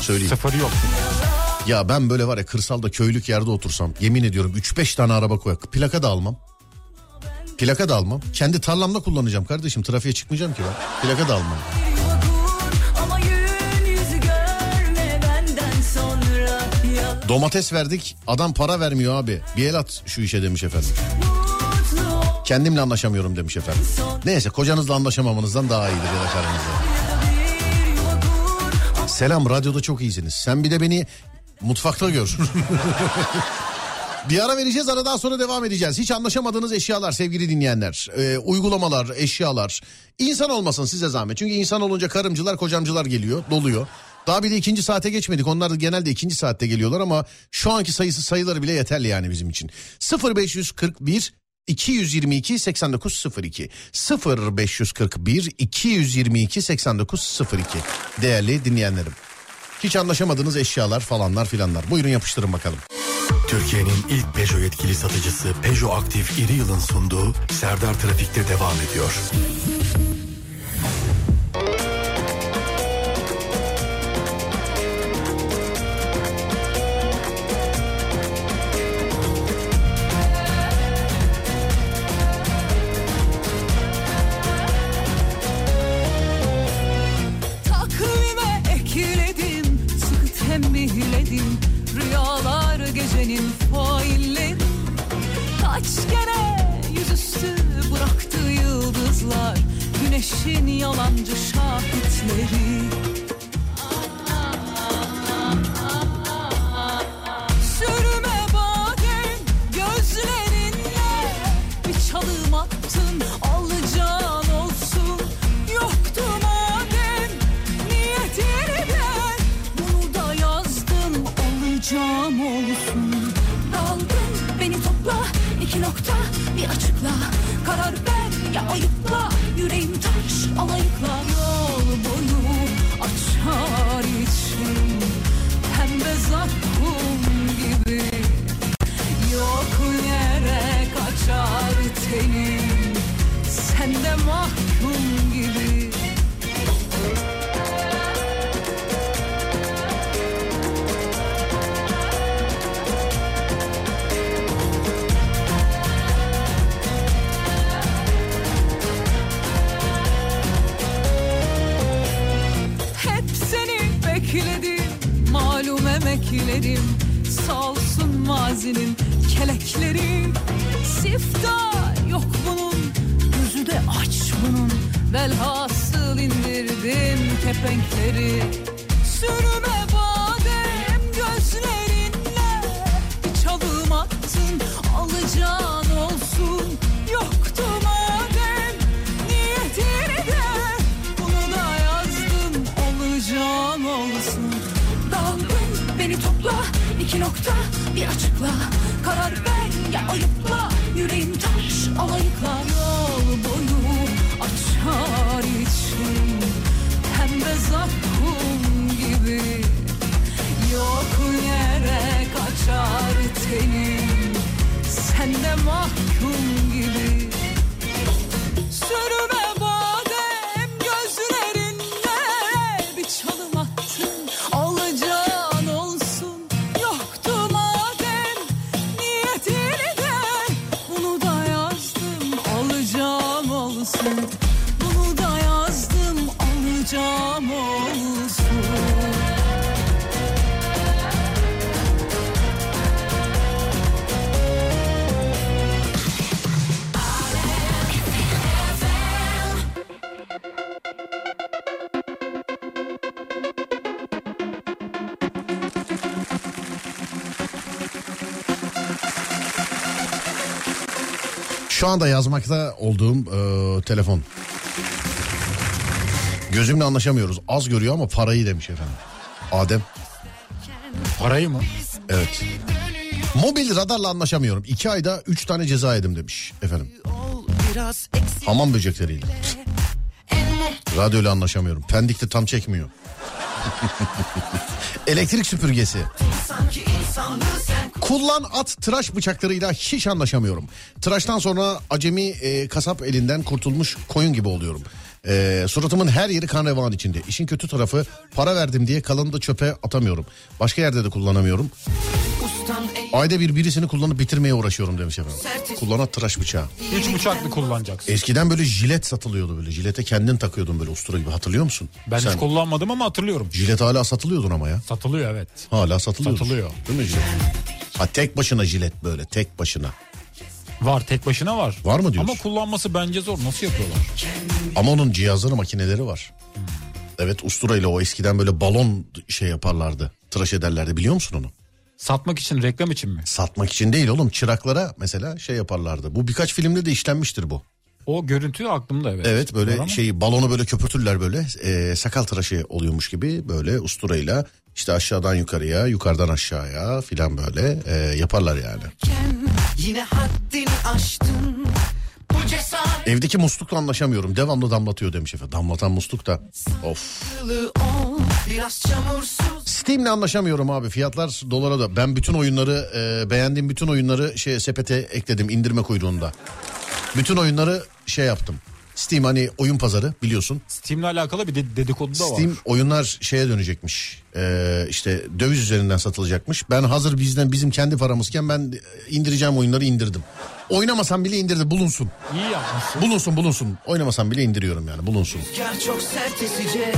Söyleyeyim. Sıfırı yok. Ya ben böyle var ya kırsalda köylük yerde otursam yemin ediyorum 3-5 tane araba koyak. Plaka da almam. Plaka da almam. Kendi tarlamda kullanacağım kardeşim. Trafiğe çıkmayacağım ki ben. Plaka da almam. Domates verdik. Adam para vermiyor abi. Bir el at şu işe demiş efendim. Kendimle anlaşamıyorum demiş efendim. Neyse kocanızla anlaşamamanızdan daha iyidir ya da karınızla. Selam radyoda çok iyisiniz. Sen bir de beni mutfakta gör. <laughs> Bir ara vereceğiz aradan sonra devam edeceğiz. Hiç anlaşamadığınız eşyalar sevgili dinleyenler. Ee, uygulamalar, eşyalar. İnsan olmasın size zahmet. Çünkü insan olunca karımcılar, kocamcılar geliyor, doluyor. Daha bir de ikinci saate geçmedik. Onlar da genelde ikinci saatte geliyorlar ama şu anki sayısı sayıları bile yeterli yani bizim için. 0541 222 8902 0541 222 8902 değerli dinleyenlerim. Hiç anlaşamadığınız eşyalar falanlar filanlar. Buyurun yapıştırın bakalım. Türkiye'nin ilk Peugeot yetkili satıcısı Peugeot Aktif İri Yıl'ın sunduğu Serdar Trafik'te devam ediyor. benim faillerim. Kaç kere yüzüstü bıraktı yıldızlar Güneşin yalancı şahitleri. Nokta bir açıkla Karar ver ya ayıpla. Yüreğim taş alayıkla Yol boyu açar içim. Pembe zakkum gibi Yok yere kaçar tenim. Sen de mahkum gibi Malum emeklerim Salsın mazinin kelekleri. Sifta yok bunun Gözü de aç bunun. Velhasıl indirdim kepenkleri. Sürme nokta bir açıkla Karar ver. Ya ayıpla yüreğim taş alayıkla anda yazmakta olduğum e, telefon. Gözümle anlaşamıyoruz. Az görüyor ama parayı demiş efendim. Adem. Parayı mı? Evet. Mobil radarla anlaşamıyorum. İki ayda üç tane ceza yedim demiş efendim. Hamam böcekleriyle. Radyoyla anlaşamıyorum. Pendik'te tam çekmiyor. <laughs> Elektrik süpürgesi. sanki insanlığı Kullan at tıraş bıçaklarıyla hiç anlaşamıyorum. Tıraştan sonra acemi e, kasap elinden kurtulmuş koyun gibi oluyorum. E, suratımın her yeri kan revan içinde. İşin kötü tarafı para verdim diye kalanı da çöpe atamıyorum. Başka yerde de kullanamıyorum. ustan Ayda bir birisini kullanıp bitirmeye uğraşıyorum demiş efendim. Kullanat tıraş bıçağı. Üç bıçaklı kullanacaksın. Eskiden böyle jilet satılıyordu böyle. Jilete kendin takıyordun böyle ustura gibi hatırlıyor musun? Ben Sen hiç kullanmadım ama hatırlıyorum. jilet hala satılıyordun ama ya. Satılıyor evet. Hala satılıyor. Satılıyor. Değil mi jilet? Ha tek başına jilet böyle tek başına. Var tek başına var. Var mı diyorsun? Ama kullanması bence zor. Nasıl yapıyorlar? Ama onun cihazları makineleri var. Evet usturayla o eskiden böyle balon şey yaparlardı. Tıraş ederlerdi biliyor musun onu? Satmak için reklam için mi? Satmak için değil oğlum çıraklara mesela şey yaparlardı. Bu birkaç filmde de işlenmiştir bu. O görüntü aklımda evet. Evet böyle ama şeyi balonu böyle köpürtürler böyle e, sakal tıraşı oluyormuş gibi böyle usturayla işte aşağıdan yukarıya yukarıdan aşağıya filan böyle e, yaparlar yani. yine haddini aştın Evdeki muslukla anlaşamıyorum devamlı damlatıyor demiş efendim. Damlatan musluk da of. Steam'le anlaşamıyorum abi fiyatlar dolara da. Ben bütün oyunları e, beğendiğim bütün oyunları şey sepete ekledim indirme kuyruğunda. Bütün oyunları şey yaptım. Steam hani oyun pazarı biliyorsun. Steam'le alakalı bir de- dedikodu da var. Steam oyunlar şeye dönecekmiş. Ee, işte döviz üzerinden satılacakmış. Ben hazır bizden bizim kendi paramızken ben indireceğim oyunları indirdim. Oynamasam bile indirdi bulunsun. İyi yapmışsın. Bulunsun bulunsun. Oynamasam bile indiriyorum yani bulunsun. Rüzgar çok sert esecek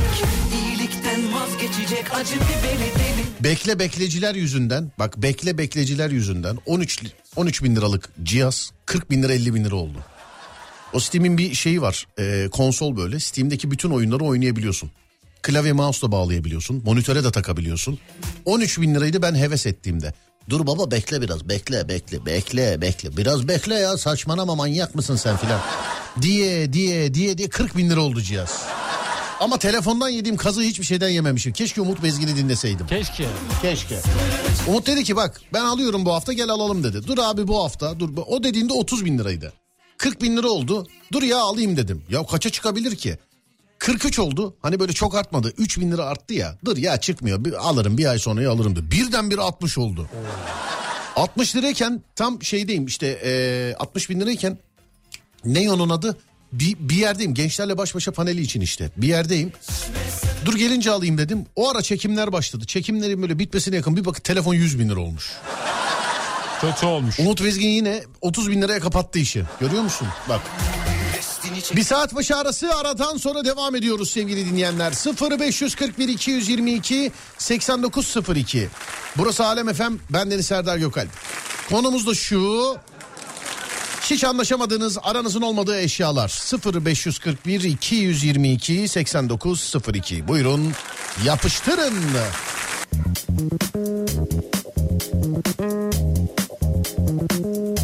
İyilikten vazgeçecek acı biberi deli Bekle bekleciler yüzünden bak bekle bekleciler yüzünden 13 li- 13 bin liralık cihaz 40 bin lira 50 bin lira oldu. O Steam'in bir şeyi var e, konsol böyle Steam'deki bütün oyunları oynayabiliyorsun. Klavye mouse da bağlayabiliyorsun monitöre de takabiliyorsun. 13 bin liraydı ben heves ettiğimde. Dur baba bekle biraz bekle bekle bekle bekle biraz bekle ya saçmalama manyak mısın sen filan. Diye diye diye diye 40 bin lira oldu cihaz. Ama telefondan yediğim kazı hiçbir şeyden yememişim. Keşke Umut Bezgin'i dinleseydim. Keşke. Keşke. Umut dedi ki bak ben alıyorum bu hafta gel alalım dedi. Dur abi bu hafta dur. O dediğinde 30 bin liraydı. 40 bin lira oldu. Dur ya alayım dedim. Ya kaça çıkabilir ki? 43 oldu. Hani böyle çok artmadı. 3 bin lira arttı ya. Dur ya çıkmıyor. Bir, alırım bir ay sonra alırım dedi. Birdenbire 60 oldu. 60 lirayken tam şeydeyim işte e, 60 bin lirayken ne onun adı? Bir, bir yerdeyim gençlerle baş başa paneli için işte bir yerdeyim. Dur gelince alayım dedim. O ara çekimler başladı. Çekimlerin böyle bitmesine yakın bir bakın telefon 100 bin lira olmuş. Kötü olmuş. Umut Vezgin yine 30 bin liraya kapattı işi. Görüyor musun? Bak. Bir saat başı arası aradan sonra devam ediyoruz sevgili dinleyenler. 0541 222 8902. Burası Alem FM. Ben Deniz Serdar Gökalp. Konumuz da şu. Hiç anlaşamadığınız aranızın olmadığı eşyalar 0541 222 8902 buyurun yapıştırın. Hayat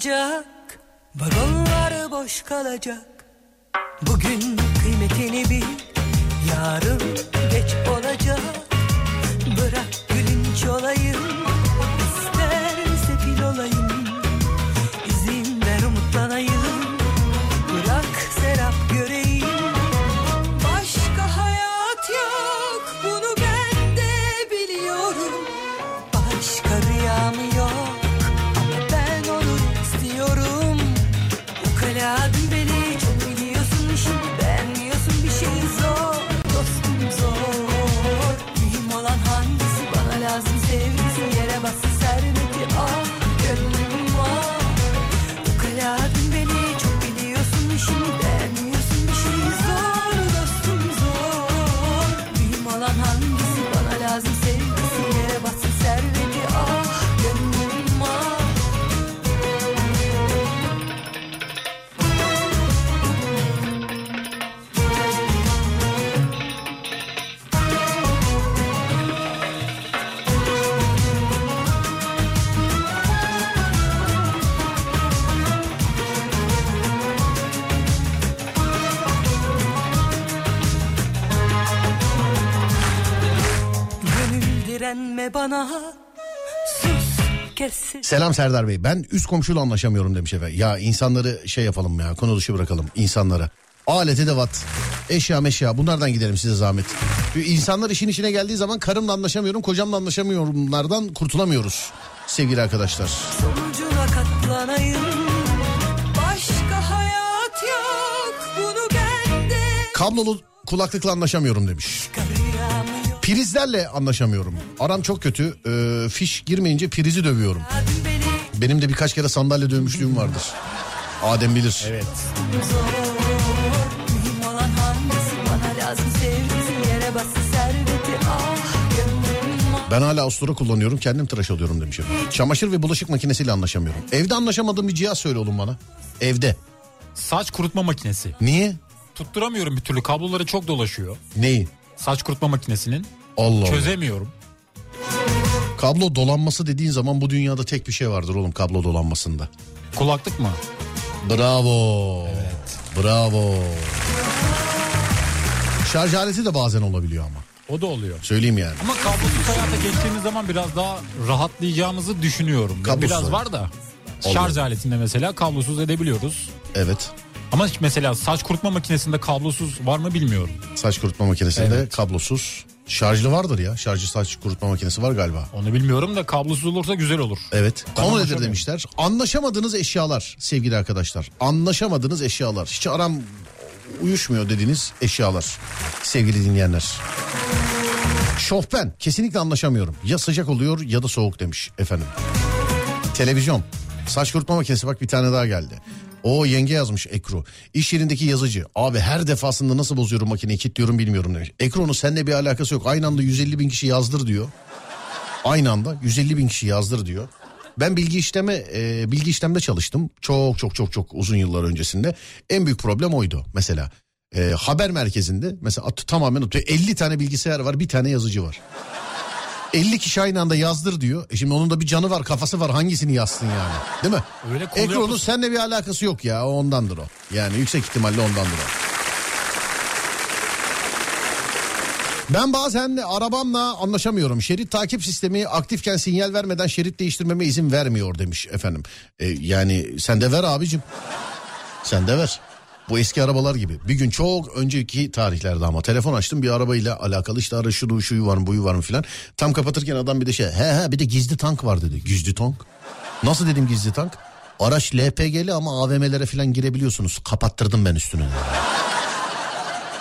dolacak Vagonlar boş kalacak. Bugün kıymetini bil Yarın geç olur Selam Serdar Bey ben üst komşuyla anlaşamıyorum demiş efendim. Ya insanları şey yapalım ya konu dışı bırakalım insanlara. Alet edevat, eşya meşya bunlardan gidelim size zahmet. Çünkü insanlar işin içine geldiği zaman karımla anlaşamıyorum, kocamla anlaşamıyorumlardan kurtulamıyoruz sevgili arkadaşlar. Sonucuna katlanayım. Kablolu kulaklıkla anlaşamıyorum demiş. Başka Prizlerle anlaşamıyorum. Aram çok kötü. Ee, fiş girmeyince prizi dövüyorum. Benim de birkaç kere sandalye dövmüşlüğüm vardır. Adem bilir. Evet. Ben hala ustura kullanıyorum kendim tıraş oluyorum demiş efendim. Çamaşır ve bulaşık makinesiyle anlaşamıyorum. Evde anlaşamadığım bir cihaz söyle oğlum bana. Evde. Saç kurutma makinesi. Niye? Tutturamıyorum bir türlü kabloları çok dolaşıyor. Neyi? Saç kurutma makinesinin. Allah Allah. Çözemiyorum. Kablo dolanması dediğin zaman bu dünyada tek bir şey vardır oğlum kablo dolanmasında. Kulaklık mı? Bravo. Bravo. Şarj aleti de bazen olabiliyor ama. O da oluyor. Söyleyeyim yani. Ama kablosuz hayata geçtiğimiz zaman biraz daha rahatlayacağımızı düşünüyorum. Kablosuz. Biraz var da. Şarj aletinde mesela kablosuz edebiliyoruz. Evet. Ama mesela saç kurutma makinesinde kablosuz var mı bilmiyorum. Saç kurutma makinesinde Evet. kablosuz. Şarjlı vardır ya. Şarjlı saç kurutma makinesi var galiba. Onu bilmiyorum da kablosuz olursa güzel olur. Evet. Konu nedir demişler. Anlaşamadığınız eşyalar sevgili arkadaşlar. Anlaşamadığınız eşyalar. Hiç aram uyuşmuyor dediğiniz eşyalar. Sevgili dinleyenler. Şofben kesinlikle anlaşamıyorum. Ya sıcak oluyor ya da soğuk demiş efendim. Televizyon. Saç kurutma makinesi bak bir tane daha geldi. O yenge yazmış Ekru. İş yerindeki yazıcı. Abi her defasında nasıl bozuyorum makineyi kilitliyorum bilmiyorum demiş. Ekru'nun seninle bir alakası yok. Aynı anda 150 bin kişi yazdır diyor. Aynı anda 150 bin kişi yazdır diyor. Ben bilgi işleme e, bilgi işlemde çalıştım. Çok çok çok çok uzun yıllar öncesinde. En büyük problem oydu mesela. E, haber merkezinde mesela at, tamamen atıyor. 50 tane bilgisayar var bir tane yazıcı var. 50 kişi aynı anda yazdır diyor. E şimdi onun da bir canı var kafası var hangisini yazsın yani değil mi? Öyle Ekronun seninle bir alakası yok ya o ondandır o. Yani yüksek ihtimalle ondandır o. Ben bazen arabamla anlaşamıyorum. Şerit takip sistemi aktifken sinyal vermeden şerit değiştirmeme izin vermiyor demiş efendim. E, yani sen de ver abicim. Sen de ver. Bu eski arabalar gibi. Bir gün çok önceki tarihlerde ama telefon açtım bir arabayla alakalı işte ara şunu şuyu var mı buyu var mı filan. Tam kapatırken adam bir de şey he he bir de gizli tank var dedi. Gizli tank? Nasıl dedim gizli tank? Araç LPG'li ama AVM'lere filan girebiliyorsunuz. Kapattırdım ben üstünü.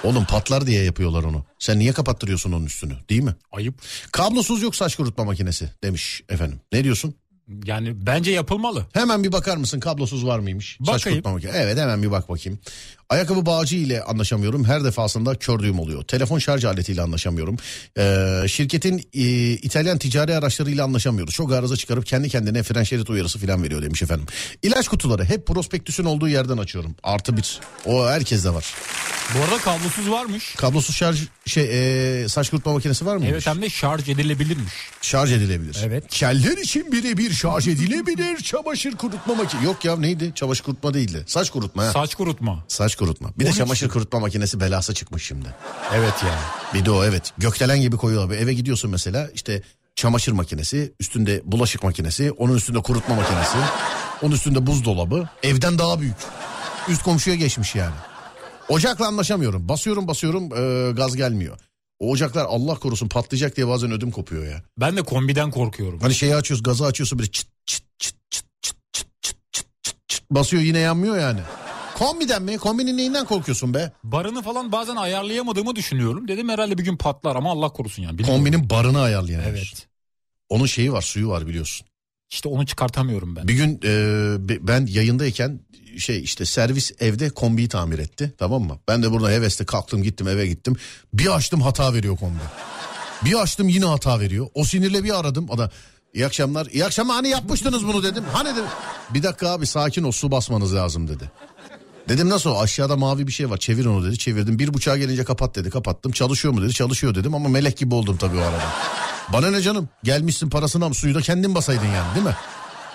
Oğlum patlar diye yapıyorlar onu. Sen niye kapattırıyorsun onun üstünü değil mi? Ayıp. Kablosuz yok saç kurutma makinesi demiş efendim. Ne diyorsun? Yani bence yapılmalı. Hemen bir bakar mısın kablosuz var mıymış? Saç Bakayım. kurutma makinesi. Evet hemen bir bak bakayım. Ayakkabı bağcı ile anlaşamıyorum. Her defasında kördüğüm oluyor. Telefon şarj aletiyle anlaşamıyorum. Ee, şirketin e, İtalyan ticari araçlarıyla anlaşamıyoruz. Çok arıza çıkarıp kendi kendine fren şerit uyarısı falan veriyor demiş efendim. İlaç kutuları hep prospektüsün olduğu yerden açıyorum. Artı bir. O herkeste var. Bu arada kablosuz varmış. Kablosuz şarj şey e, saç kurutma makinesi var mı? Evet hem de şarj edilebilirmiş. Şarj edilebilir. Evet. Keller için birebir şarj edilebilir çamaşır kurutma makinesi. Yok ya neydi? Çamaşır kurutma değildi. Saç kurutma. ha. Saç kurutma. Saç kurutma. Bir de çamaşır için- kurutma makinesi belası çıkmış şimdi. Evet ya. Bir de o evet. Gökdelen gibi koyuyorlar. Eve gidiyorsun mesela işte çamaşır makinesi, üstünde bulaşık makinesi, onun üstünde kurutma makinesi, onun üstünde buzdolabı. Evden daha büyük. Üst komşuya geçmiş yani. Ocakla anlaşamıyorum. Basıyorum basıyorum e, gaz gelmiyor. O ocaklar Allah korusun patlayacak diye bazen ödüm kopuyor ya. Ben de kombiden korkuyorum. Hani şeyi açıyoruz gazı açıyorsun böyle çıt çıt çıt çıt çıt çıt çıt çıt çıt çıt basıyor yine yanmıyor yani. Kombiden mi? Kombinin neyinden korkuyorsun be? Barını falan bazen ayarlayamadığımı düşünüyorum. Dedim herhalde bir gün patlar ama Allah korusun yani. Bilmiyorum. Kombinin barını ayarlayan. herif. Evet. Onun şeyi var suyu var biliyorsun. İşte onu çıkartamıyorum ben. Bir gün e, be- ben yayındayken şey işte servis evde kombiyi tamir etti tamam mı? Ben de burada hevesle kalktım gittim eve gittim. Bir açtım hata veriyor kombi. Bir açtım yine hata veriyor. O sinirle bir aradım. O da iyi akşamlar. İyi akşamlar hani yapmıştınız bunu dedim. Hani dedim. Bir dakika abi sakin ol su basmanız lazım dedi. Dedim nasıl aşağıda mavi bir şey var çevir onu dedi çevirdim. Bir buçuğa gelince kapat dedi kapattım. Çalışıyor mu dedi çalışıyor dedim ama melek gibi oldum tabii o arada. Bana ne canım gelmişsin parasını al suyu da kendin basaydın yani değil mi?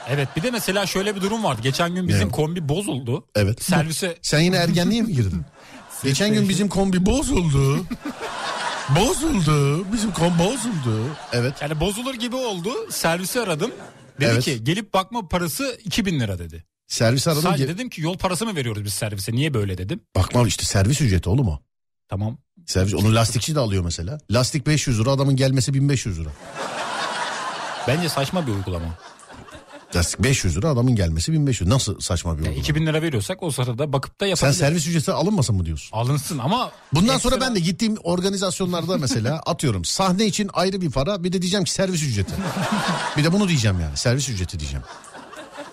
Evet bir de mesela şöyle bir durum vardı. Geçen gün bizim Ne? kombi bozuldu. Evet. Servise Sen yine ergenliğe mi girdin? <laughs> Geçen gün bizim kombi bozuldu. <laughs> bozuldu. Bizim kombi bozuldu. Evet. yani bozulur gibi oldu. Servisi aradım. Dedi Evet. ki gelip bakma parası 2000 lira dedi. Servis aradım. Sadece dedim ki yol parası mı veriyoruz biz servise? Niye böyle dedim. Bakma işte servis ücreti oğlum o. Tamam. Servis onu lastikçi de alıyor mesela. Lastik 500 lira adamın gelmesi 1500 lira. Bence saçma bir uygulama. Lastik 500 lira adamın gelmesi 1500. Nasıl saçma bir uygulama? 2000 lira veriyorsak o sırada bakıp da Sen servis ücreti alınmasın mı diyorsun? Alınsın ama Bundan sonra ben de gittiğim organizasyonlarda mesela <laughs> atıyorum sahne için ayrı bir para bir de diyeceğim ki servis ücreti. bir de bunu diyeceğim yani servis ücreti diyeceğim.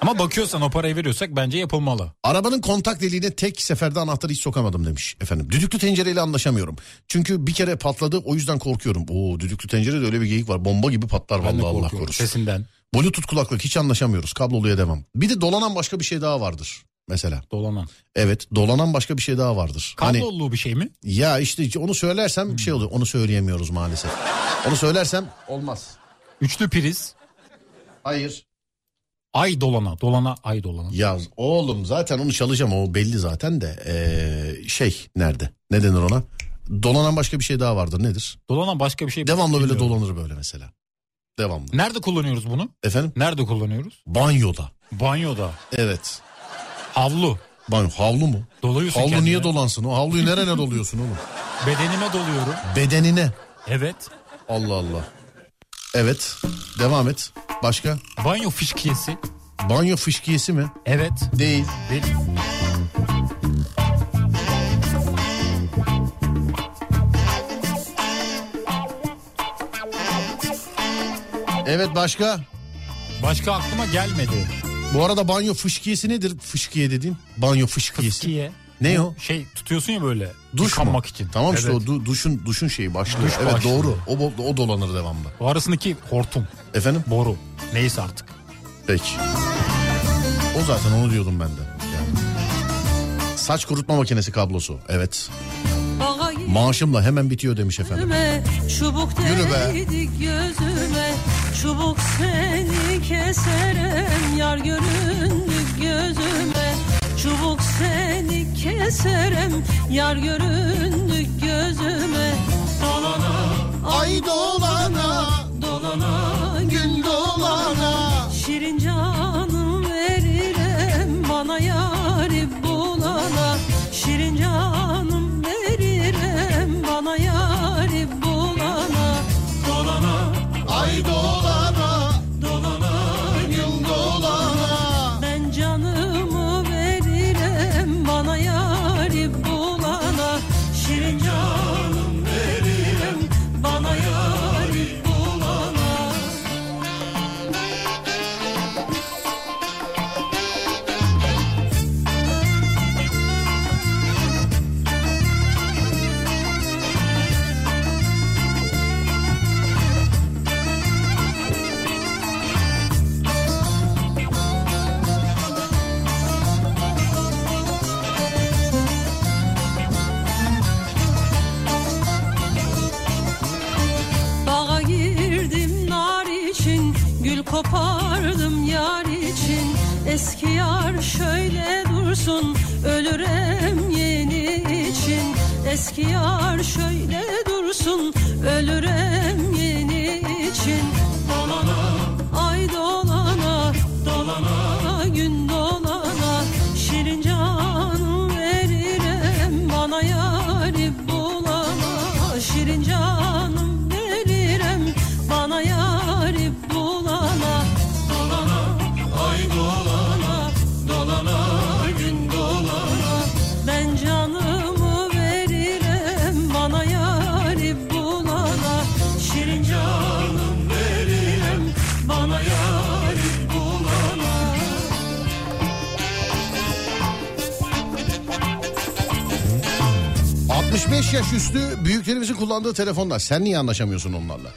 Ama bakıyorsan o parayı veriyorsak bence yapılmalı. Arabanın kontak deliğine tek seferde anahtarı hiç sokamadım demiş efendim. Düdüklü tencereyle anlaşamıyorum. Çünkü bir kere patladı o yüzden korkuyorum. Oo düdüklü tencerede öyle bir geyik var. Bomba gibi patlar Ben vallahi Allah korusun. sesinden. Bluetooth kulaklık hiç anlaşamıyoruz. Kabloluya devam. Bir de dolanan başka bir şey daha vardır mesela. Dolanan. Evet dolanan başka bir şey daha vardır. Hani Kablolu bir şey mi? ya işte onu söylersem bir şey oluyor. Onu söyleyemiyoruz maalesef. Onu söylersem olmaz. Üçlü priz. Hayır. Ay dolana. Dolana ay dolana. Ya oğlum zaten onu çalacağım o belli zaten de ee, şey nerede? Ne denir ona? Dolanan başka bir şey daha vardır nedir? Dolanan başka bir şey. Devamlı böyle bilmiyorum. dolanır böyle mesela. Devamlı. Nerede kullanıyoruz bunu? Efendim? Nerede kullanıyoruz? Banyoda. Banyoda. Evet. Havlu. Banyo havlu mu? Doluyorsun Havlu kendine. niye dolansın? O havluyu nerene <laughs> doluyorsun oğlum? Bedenime doluyorum. Bedenine. Evet. Allah Allah. Evet. Devam et. Başka? Banyo fışkiyesi. Banyo fışkiyesi mi? Evet. Değil. Değil. Evet başka? Başka aklıma gelmedi. Bu arada banyo fışkiyesi nedir? Fışkiye dedin. Banyo fışkiyesi. Fıskiye. Ne o? Şey tutuyorsun ya böyle. Duş yıkanmak mu? için. Tamam işte Evet. o du- duşun duşun şeyi başlıyor. Duş evet başlıyor. doğru. O, bo- o dolanır devamlı. O arasındaki hortum. Efendim? Boru. Neyse artık. Peki. O zaten onu diyordum ben de. Yani. Saç kurutma makinesi kablosu. Evet. Maaşımla hemen bitiyor demiş efendim. Çubuk Yürü be. gözüme Çubuk seni keserem yar göründü gözüme Çubuk seni keserem yar göründü gözüme Dolana Ay dolana dolana gün dolana. Şirin Eski yar şöyle dursun Ölürem 65 yaş üstü büyüklerimizin kullandığı telefonlar. Sen niye anlaşamıyorsun onlarla?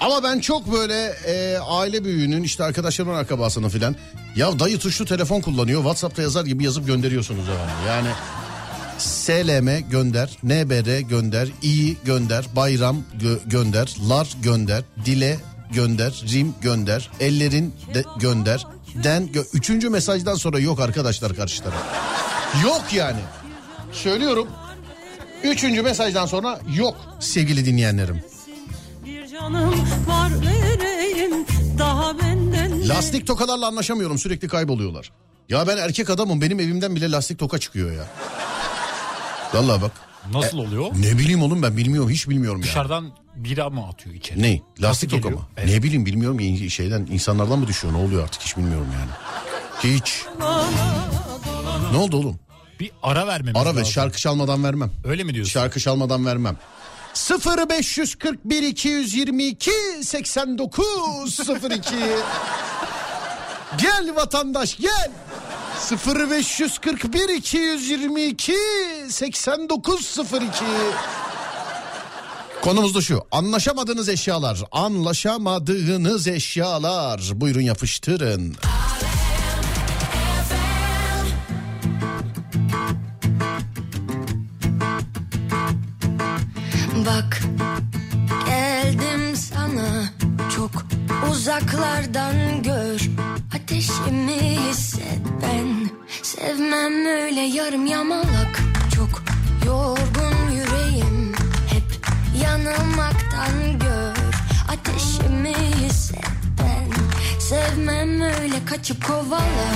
Ama ben çok böyle e, aile büyüğünün işte arkadaşlarımın akrabasının filan ya dayı tuşlu telefon kullanıyor WhatsApp'ta yazar gibi yazıp gönderiyorsunuz devamlı. Yani SLM gönder, NBR gönder, İ gönder, bayram gö- gönder, lar gönder, dile gönder, rim gönder, ellerin de gönder, den gö- Üçüncü mesajdan sonra yok arkadaşlar karşı. Yok yani. Söylüyorum. Üçüncü mesajdan sonra yok sevgili dinleyenlerim. Var benden Lastik tokalarla anlaşamıyorum sürekli kayboluyorlar. Ya ben erkek adamım benim evimden bile lastik toka çıkıyor ya. Vallahi bak. Nasıl oluyor? Ne bileyim oğlum ben bilmiyorum hiç bilmiyorum ya. Dışarıdan bira mı atıyor içeri? Ne? Lastik toka mı? Evet. Ne bileyim bilmiyorum ya şeyden insanlardan mı düşüyor ne oluyor artık hiç bilmiyorum yani. Hiç. Ne oldu oğlum? Bir ara vermemiz Ara ve lazım. şarkı çalmadan vermem. Öyle mi diyorsun? Şarkı çalmadan vermem. 0541 222 89 02 Gel vatandaş gel. 0541 222 89 02 Konumuz da şu. Anlaşamadığınız eşyalar. Anlaşamadığınız eşyalar. Buyurun yapıştırın. Bak. Geldim sana. Çok uzaklardan gör. Ateşimi hisset ben. Sevmem öyle yarım yamalak. Çok yorgun yüreğim. Hep yanılmaktan gör. Ateşimi hisset ben. Sevmem öyle kaçıp kovala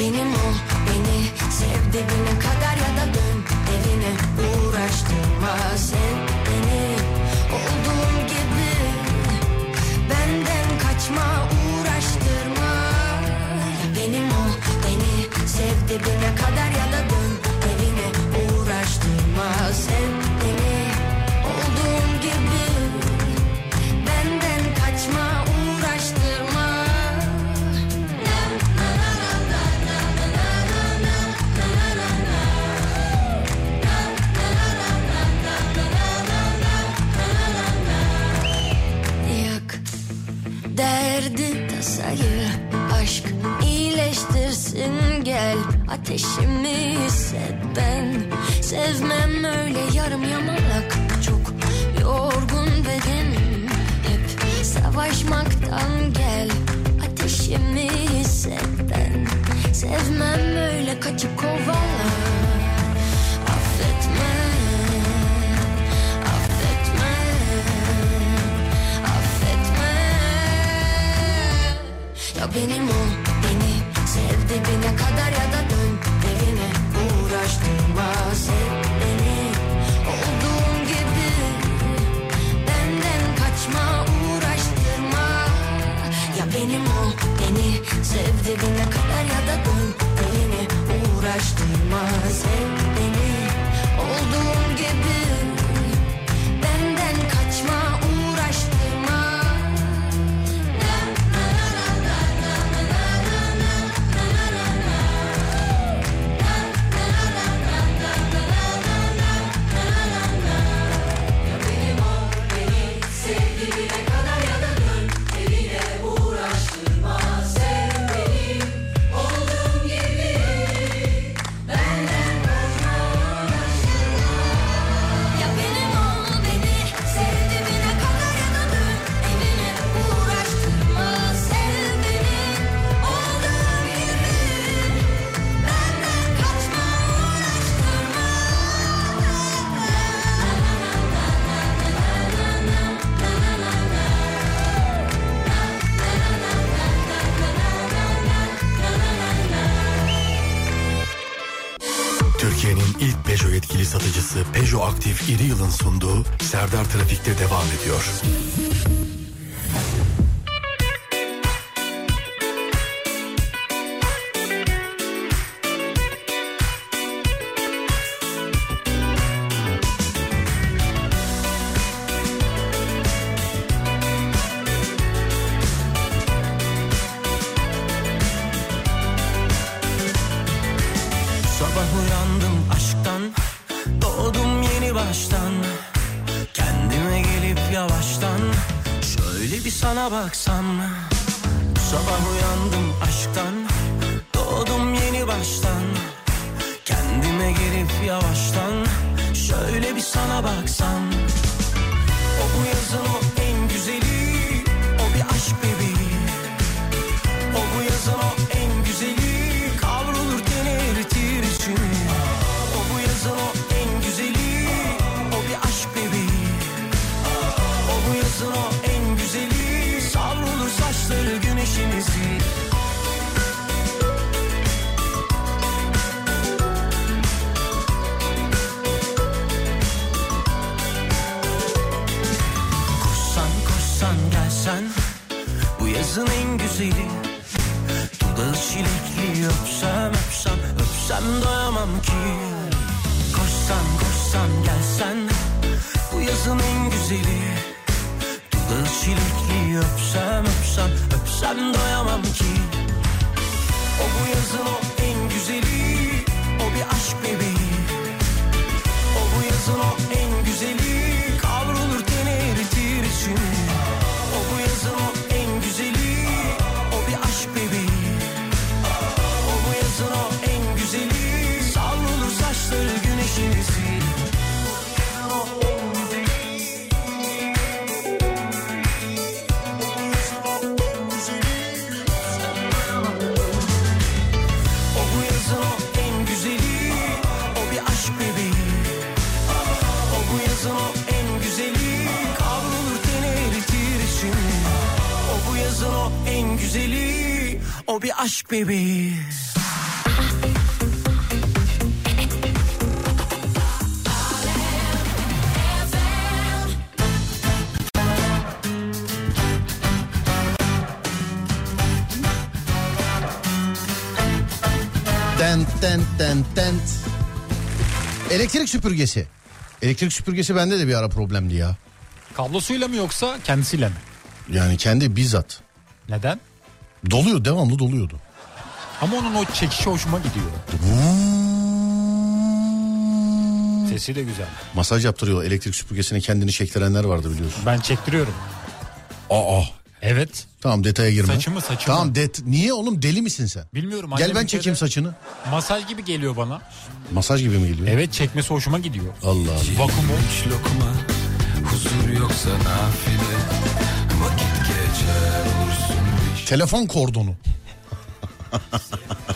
benim ol beni sev dibine kadar ya da dön evine. Uğraştırma sen beni. Olduğum gibi benden kaçma uğraştırma. Benim ol beni sev dibine kadar ya iyileştirsin gel ateşimi hisset ben sevmem öyle yarım yamalak. Çok yorgun bedenim. Hep savaşmaktan gel ateşimi hisset ben sevmem öyle kaçıp kovala affetme affetme affetme. Ya benim ol dibine kadar ya da dön evine. Uğraştırma sev beni olduğum gibi benden kaçma uğraştırma. Ya benim ol beni sev dibine kadar ya da dön evine. Uğraştırma sunduğu Serdar Trafik'te devam ediyor. Bir aşk bebeği Tent tent tent tent. Elektrik süpürgesi. Elektrik süpürgesi bende de bir ara problemdi ya. Kablosuyla mı yoksa kendisiyle mi? Yani kendi bizzat. Neden? Doluyor devamlı doluyordu. Ama onun o çekişi hoşuma gidiyor. Sesi de güzel. Masaj yaptırıyor elektrik süpürgesine kendini çektirenler vardı biliyorsun. Ben çektiriyorum. Aa. Evet. Tamam detaya girme. Saçımı, saçımı. Tamam det. Niye oğlum deli misin sen? Bilmiyorum. Gel ben çekeyim saçını. Masaj gibi geliyor bana. Masaj gibi mi geliyor? Evet çekmesi hoşuma gidiyor. Allah Allah. Vakumu. Hiç lokma Huzur yoksa nafile Telefon kordonu. <laughs>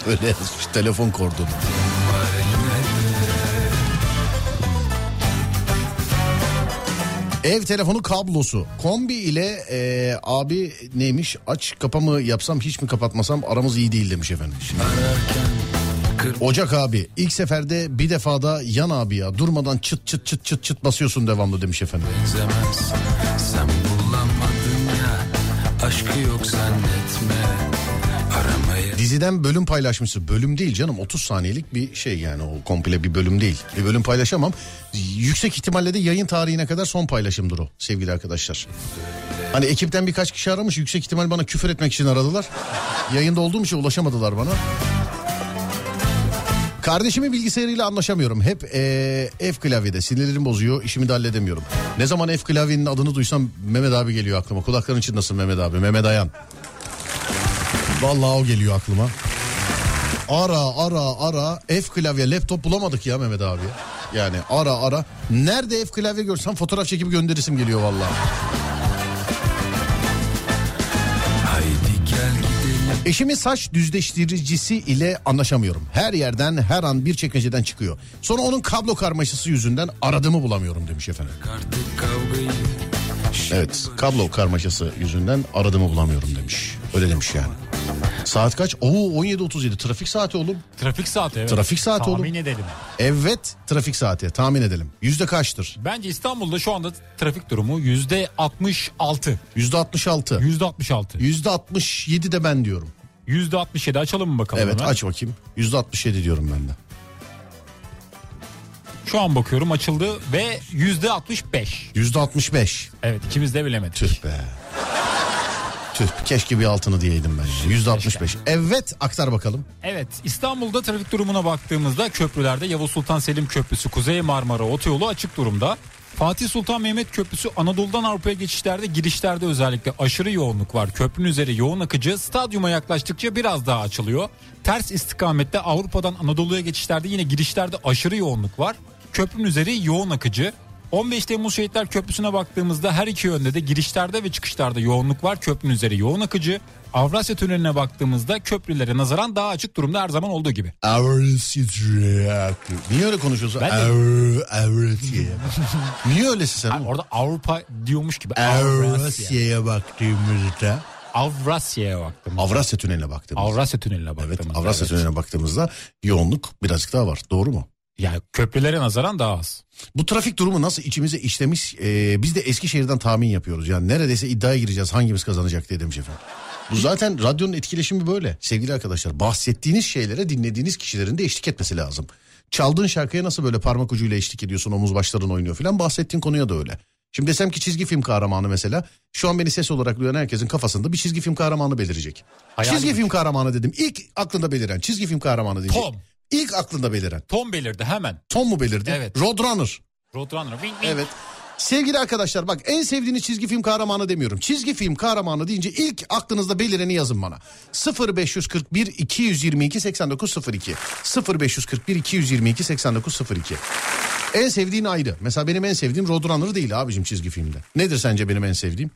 Öyle yazmış telefon kordonu. Ev telefonu kablosu. Kombi ile e, abi neymiş aç kapamı yapsam hiç mi kapatmasam aramız iyi değil demiş efendim. Ocak abi ilk seferde bir defada yan abi ya durmadan çıt çıt çıt çıt çıt basıyorsun devamlı demiş efendim. benzemez Sen Diziden bölüm paylaşmışsın. Bölüm değil canım 30 saniyelik bir şey yani o komple bir bölüm değil. Bir bölüm paylaşamam. Yüksek ihtimalle de yayın tarihine kadar son paylaşımdır o sevgili arkadaşlar. Hani ekipten birkaç kişi aramış yüksek ihtimal bana küfür etmek için aradılar. Yayında olduğum için ulaşamadılar bana. Kardeşimin bilgisayarıyla anlaşamıyorum. Hep eee, F klavyede sinirlerim bozuyor işimi de halledemiyorum. Ne zaman F klavyenin adını duysam Mehmet abi geliyor aklıma. Kulakların çınlasın Mehmet abi. Mehmet Ayan. Vallahi o geliyor aklıma. Ara ara ara F klavye laptop bulamadık ya Mehmet abi. Yani ara ara. Nerede F klavye görsem fotoğraf çekip gönderisim geliyor vallahi. Eşimin saç düzleştiricisi ile anlaşamıyorum. Her yerden her an bir çekmeceden çıkıyor. Sonra onun kablo karmaşası yüzünden aradığımı bulamıyorum demiş efendim. Evet kablo karmaşası yüzünden aradığımı bulamıyorum demiş. Öyle demiş yani. Saat kaç? Oo 17.37 trafik saati oğlum. Trafik saati evet. Trafik saati Tahmin oğlum. edelim. Evet trafik saati tahmin edelim. Yüzde kaçtır? Bence İstanbul'da şu anda trafik durumu yüzde 66. Yüzde 66. Yüzde 66. Yüzde 67 de ben diyorum. Yüzde 67 açalım mı bakalım Evet hemen? aç bakayım. Yüzde 67 diyorum ben de. Şu an bakıyorum açıldı ve yüzde 65. Yüzde 65. Evet ikimiz de bilemedik. Tüh be. Tüh keşke bir altını diyeydim ben. Yüzde 65. Evet aktar bakalım. Evet İstanbul'da trafik durumuna baktığımızda köprülerde Yavuz Sultan Selim Köprüsü Kuzey Marmara Otoyolu açık durumda. Fatih Sultan Mehmet Köprüsü Anadolu'dan Avrupa'ya geçişlerde girişlerde özellikle aşırı yoğunluk var. Köprünün üzeri yoğun akıcı stadyuma yaklaştıkça biraz daha açılıyor. Ters istikamette Avrupa'dan Anadolu'ya geçişlerde yine girişlerde aşırı yoğunluk var. Köprünün üzeri yoğun akıcı. 15 Temmuz Şehitler Köprüsü'ne baktığımızda her iki yönde de girişlerde ve çıkışlarda yoğunluk var. Köprünün üzeri yoğun akıcı. Avrasya Tüneli'ne baktığımızda köprülere nazaran daha açık durumda her zaman olduğu gibi. Niye öyle konuşuyorsun? Ben de- Avrasya. <laughs> Niye öylesin sen? Yani orada Avrupa diyormuş gibi. Avrasya. Avrasya'ya baktığımızda. Avrasya'ya baktım. Avrasya Tüneli'ne baktığımızda. Avrasya Tüneline baktım. Evet Avrasya Tüneli'ne baktığımızda yoğunluk birazcık daha var. Doğru mu? Yani köprülere nazaran daha az. Bu trafik durumu nasıl içimize işlemiş? Ee, biz de Eskişehir'den tahmin yapıyoruz. Yani neredeyse iddiaya gireceğiz hangimiz kazanacak diye demiş efendim. Bu zaten radyonun etkileşimi böyle. Sevgili arkadaşlar bahsettiğiniz şeylere dinlediğiniz kişilerin de eşlik etmesi lazım. Çaldığın şarkıya nasıl böyle parmak ucuyla eşlik ediyorsun omuz başların oynuyor falan bahsettiğin konuya da öyle. Şimdi desem ki çizgi film kahramanı mesela şu an beni ses olarak duyan herkesin kafasında bir çizgi film kahramanı belirecek. Hayal çizgi mi? film kahramanı dedim ilk aklında beliren çizgi film kahramanı diyecek. Tom. İlk aklında beliren. Tom belirdi hemen. Tom mu belirdi? Evet. Roadrunner. Roadrunner. Wing, wing. Evet. Sevgili arkadaşlar bak en sevdiğiniz çizgi film kahramanı demiyorum. Çizgi film kahramanı deyince ilk aklınızda belireni yazın bana. 0541 222 8902 0541 222 8902 En sevdiğin ayrı. Mesela benim en sevdiğim Roadrunner değil abicim çizgi filmde. Nedir sence benim en sevdiğim?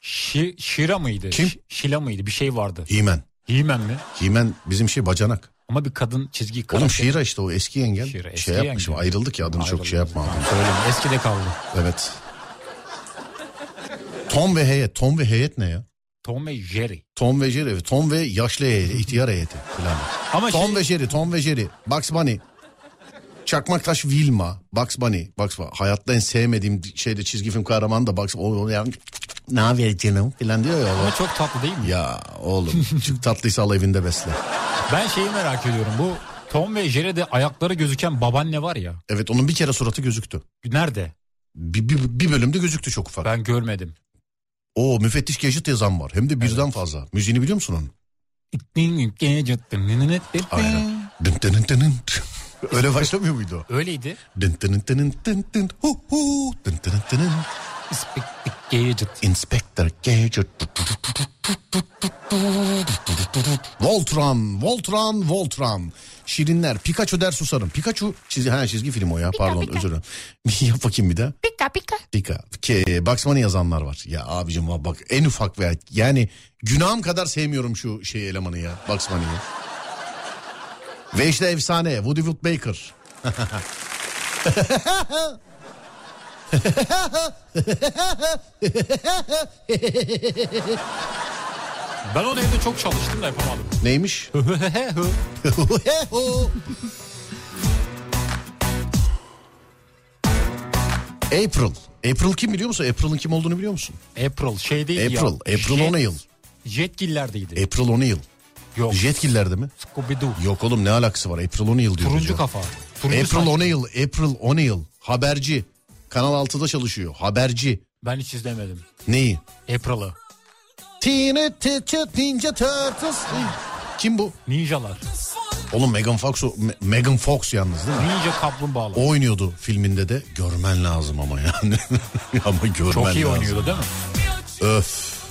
Şi, Şira mıydı? Kim? Ş- Şila mıydı? Bir şey vardı. He-Man. He-Man mi? He-Man bizim şey bacanak. Ama bir kadın çizgi Oğlum karakter. Şira işte o eski yengel. Şira, eski şey yapmışım yengel. ayrıldık ya adını çok şey yapma. Söyleme eskide kaldı. Evet. Tom ve heyet. Tom ve heyet ne ya? Tom ve Jerry. Tom ve Jerry. Tom ve yaşlı heyeti, ihtiyar heyeti falan. Ama Tom şey- ve Jerry, Tom ve Jerry. Bugs Bunny. Çakmaktaş Vilma, Bugs Bunny. Bugs Bunny. Hayatta en sevmediğim şeyde çizgi film kahramanı da Bugs Bunny. O yani ne haber canım falan diyor ya. o. Ama çok tatlı değil mi? Ya oğlum çok tatlıysa al evinde besle. Ben şeyi merak ediyorum. Bu Tom ve Jerry'de ayakları gözüken babaanne var ya. Evet onun bir kere suratı gözüktü. Nerede? Bir, bir, bir bölümde gözüktü çok ufak. Ben görmedim. O müfettiş Gadget yazan var. Hem de birden fazla. Müziğini biliyor musun onun? Aynen. <laughs> Öyle başlamıyor muydu o? Öyleydi. Dın. Gadget. Inspector Gadget. Voltron, Voltron, Voltron. Şirinler, Pikachu der susarım. Pikachu çizgi, ha, çizgi film o ya pardon özür dilerim. <laughs> Yap bakayım bir daha. Pika pika. Pika. Ke, Bugs Bunny yazanlar var. Ya abicim bak, en ufak ve yani günahım kadar sevmiyorum şu şey elemanı ya Bugs Bunny'yi. Ve işte efsane Woody Woodpecker. <laughs> <laughs> Ben onu evde çok çalıştım da yapamadım. Neymiş? <laughs> April. April kim biliyor musun? April'ın kim olduğunu biliyor musun? April şey değil ya. April. April Jet- O'Neil. Jetgiller'deydi. April O'Neil. Yok. Jetgiller'de mi? Scooby-Doo. Yok oğlum ne alakası var? April O'Neil diyor. Turuncu kafa. Turuncu April saçlı. O'Neil. April O'Neil. Haberci. Kanal 6'da çalışıyor. Haberci. Ben hiç izlemedim. Neyi? April'ı. Ninja Turtles. Kim bu? Ninjalar. Oğlum Megan Fox, Megan Fox yalnız değil mi? Ninja kaplumbağalar. O oynuyordu filminde de. Görmen lazım ama yani. <laughs> ama görmen Çok iyi lazım. oynuyordu değil mi? Öf.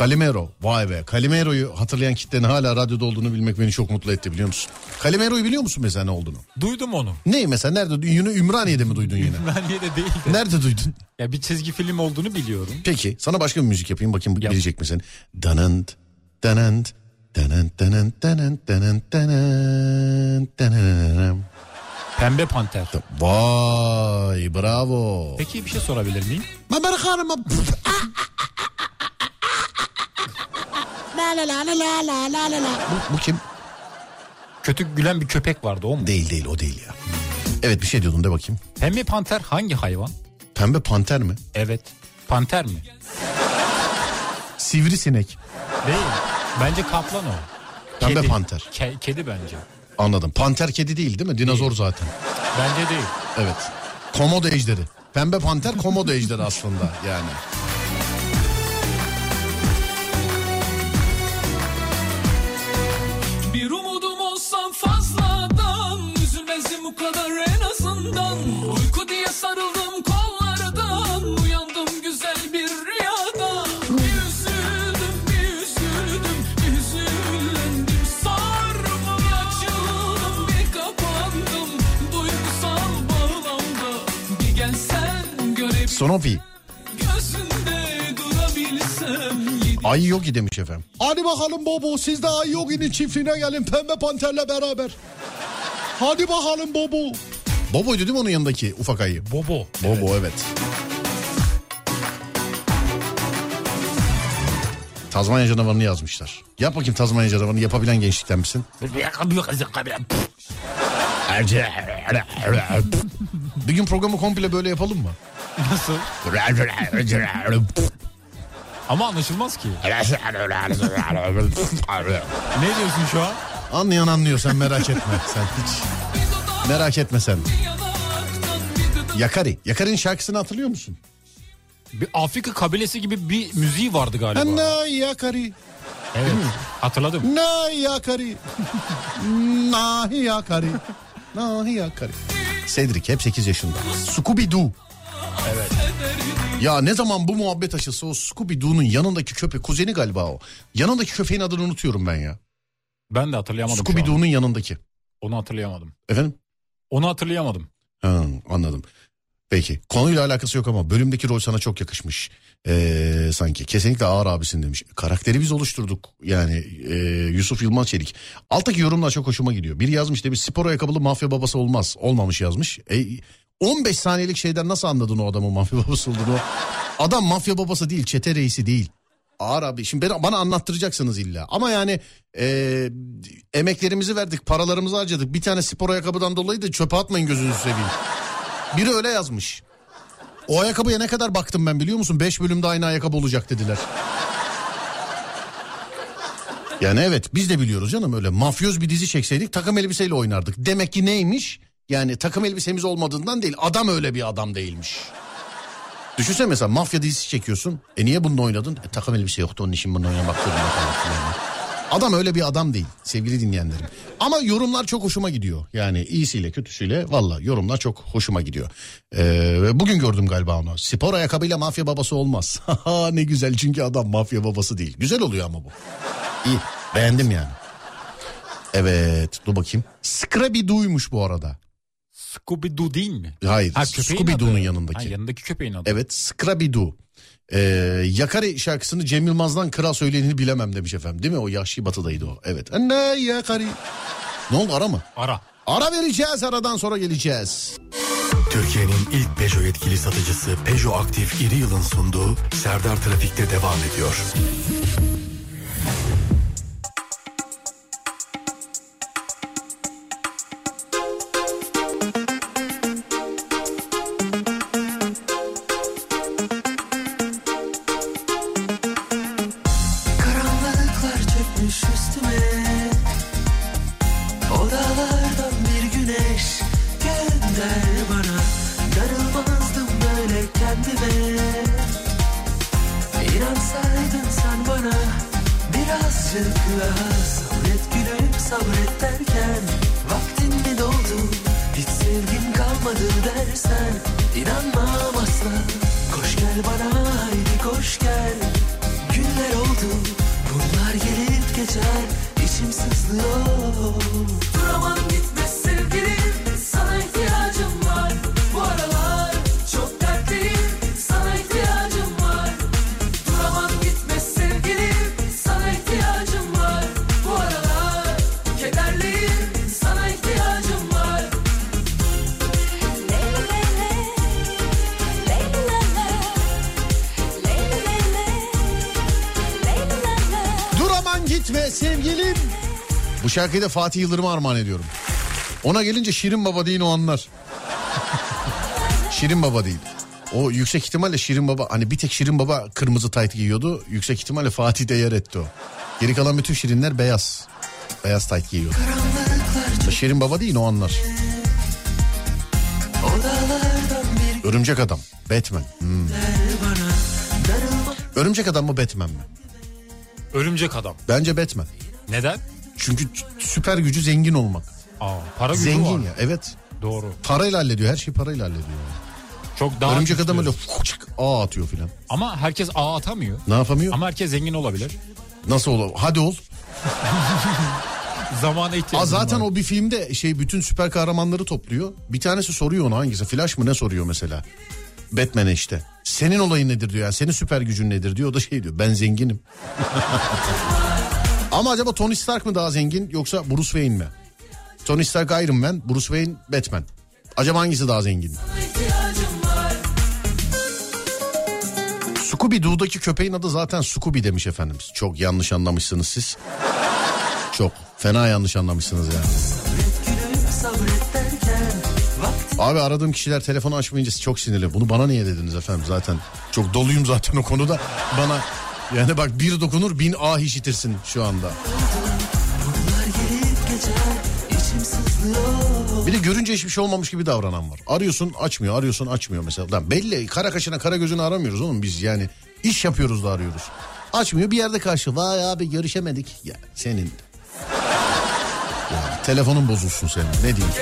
Calimero. Vay be. Calimero'yu hatırlayan kitlenin hala radyoda olduğunu bilmek beni çok mutlu etti biliyor musun? Calimero'yu biliyor musun mesela ne olduğunu? Duydum onu. Ne mesela nerede? Yine Ümraniye'de mi duydun yine? Ben niye de değil de. Nerede duydun? Ya bir çizgi film olduğunu biliyorum. Peki sana başka bir müzik yapayım bakayım Yap. bilecek misin? Danant, danant, danant, danant, danant, danant, danant, danant. Pembe Panter. Vay bravo. Peki bir şey sorabilir miyim? Mamer hanıma. <laughs> Bu, bu kim? Kötü gülen bir köpek vardı o mu? Değil değil o değil ya. Evet bir şey diyordun de bakayım. Pembe panter hangi hayvan? Pembe panter mi? Evet. Panter mi? Sivrisinek. Değil. Bence kaplan o. Pembe panter. Ke- kedi bence. Anladım. Panter kedi değil değil mi? Dinozor zaten. Bence değil. Evet. Komodo ejderi. Pembe panter komodo ejderi aslında yani. Bu kadar en azından. Uyku diye sarıldım kollardan. Uyandım güzel bir rüyada. Bir üzüldüm bir üzüldüm Üzüldüm. Sarma Bir açıldım bir kapandım. Duygusal bağlamda Bir gelsen görip Sonofi. gözünde durabilsem Ay Yogi demiş efendim. Hadi bakalım Bobo siz de Ay Yogi'nin çiftliğine gelin. Pembe panterle beraber. Hadi bakalım Bobo. Bobo'ydu değil mi onun yanındaki ufak ayı? Bobo. Bobo evet. Tazmanya canavarını yazmışlar. Yap bakayım Tazmanya canavarını yapabilen gençlikten misin? Bir gün programı komple böyle yapalım mı? Nasıl? Ama anlaşılmaz ki. <laughs> Ne diyorsun şu an? Anlayan anlıyor sen merak etme <laughs> sen hiç. Merak etme sen. Yakari. Yakari'nin şarkısını hatırlıyor musun? Bir Afrika kabilesi gibi bir müziği vardı galiba. Na Yakari. Evet. Hatırladım. Na Yakari. <laughs> Nahi Yakari. Nahi Yakari. Cedric hep 8 yaşında. Scooby Doo. Evet. Ya ne zaman bu muhabbet açılsa o Scooby Doo'nun yanındaki köpek kuzeni galiba o. Yanındaki köpeğin adını unutuyorum ben ya. Ben de hatırlayamadım Scooby. Doo'nun yanındaki. Onu hatırlayamadım. Efendim? Onu hatırlayamadım. Ha, anladım. Peki konuyla alakası yok ama bölümdeki rol sana çok yakışmış. Ee, sanki kesinlikle ağır abisin demiş. Karakteri biz oluşturduk yani e, Yusuf Yılmaz Çelik. Alttaki yorumlar çok hoşuma gidiyor. Biri yazmış demiş spor ayakkabılı mafya babası olmaz. Olmamış yazmış. E, 15 saniyelik şeyden nasıl anladın o adamın mafya babası olduğunu? Adam mafya babası değil çete reisi değil. Ağır abi şimdi bana, anlattıracaksınız illa. Ama yani e, emeklerimizi verdik paralarımızı harcadık. Bir tane spor ayakkabıdan dolayı da çöpe atmayın gözünüzü seveyim. Biri öyle yazmış. O ayakkabıya ne kadar baktım ben biliyor musun? 5 bölümde aynı ayakkabı olacak dediler. Yani evet biz de biliyoruz canım öyle mafyoz bir dizi çekseydik takım elbiseyle oynardık. Demek ki neymiş? Yani takım elbisemiz olmadığından değil adam öyle bir adam değilmiş. Düşünsene mesela mafya dizisi çekiyorsun. E niye bununla oynadın? E, takım elbise yoktu onun için bununla oynamak zorunda. Adam öyle bir adam değil sevgili dinleyenlerim. Ama yorumlar çok hoşuma gidiyor. Yani iyisiyle kötüsüyle valla yorumlar çok hoşuma gidiyor. Ee, bugün gördüm galiba onu. Spor ayakkabıyla mafya babası olmaz. <laughs> ne güzel çünkü adam mafya babası değil. Güzel oluyor ama bu. İyi beğendim yani. Evet dur bakayım. Scrappy Doo'ymuş bu arada. Scooby Doo değil mi? Hayır Ha, Scooby Doo'nun yanındaki. Ha, yanındaki köpeğin adı. Evet Scrappy Doo. Ee, Yakari şarkısını Cem Yılmaz'dan kral söylediğini bilemem demiş efendim. Değil mi? O Yahşi Batı'daydı o. Evet. Ne Yakari. Ne oldu ara mı? Ara. Ara vereceğiz aradan sonra geleceğiz. Türkiye'nin ilk Peugeot yetkili satıcısı Peugeot Aktif İri Yıl'ın sunduğu Serdar Trafik'te devam ediyor. Gitme sevgilim. Bu şarkıyı da Fatih Yıldırım'a armağan ediyorum. Ona gelince Şirin Baba değil o anlar. <laughs> Şirin Baba değil. O yüksek ihtimalle Şirin Baba hani bir tek Şirin Baba kırmızı tayt giyiyordu. Yüksek ihtimalle Fatih de yer etti o. Geri kalan bütün Şirinler beyaz. Beyaz tayt giyiyordu. Şirin Baba değil o anlar. Örümcek Adam. Batman. Hmm. Örümcek Adam mı Batman mi? Örümcek adam. Bence Batman. Neden? Çünkü süper gücü zengin olmak. Aa, para gücü Zengin var. ya evet. Doğru. Parayla hallediyor her şeyi parayla hallediyor. Çok daha Örümcek adam öyle fıçık ağ atıyor filan. Ama herkes ağ atamıyor. Ne yapamıyor? Ama herkes zengin olabilir. Nasıl olur? Hadi ol. <laughs> Zamana Aa, ihtiyacım zaten var. o bir filmde şey bütün süper kahramanları topluyor. Bir tanesi soruyor ona hangisi? Flash mı ne soruyor mesela? Batman'e işte. Senin olayın nedir diyor yani senin süper gücün nedir diyor. O da şey diyor ben zenginim. <laughs> Ama acaba Tony Stark mı daha zengin yoksa Bruce Wayne mi? Tony Stark Iron Man, Bruce Wayne Batman. Acaba hangisi daha zengin? Scooby Doo'daki köpeğin adı zaten Scooby demiş efendimiz. Çok yanlış anlamışsınız siz. Çok fena yanlış anlamışsınız yani. Abi aradığım kişiler telefonu açmayınca çok sinirli. Bunu bana niye dediniz efendim zaten? Çok doluyum zaten o konuda. Bana yani bak bir dokunur bin ah işitirsin şu anda. Bir de görünce hiçbir şey olmamış gibi davranan var. Arıyorsun açmıyor, arıyorsun açmıyor mesela. Lan belli kara kaşına kara gözünü aramıyoruz oğlum biz yani. iş yapıyoruz da arıyoruz. Açmıyor bir yerde karşı. Vay abi görüşemedik. Ya senin. Ya, telefonun bozulsun senin ne diyeyim.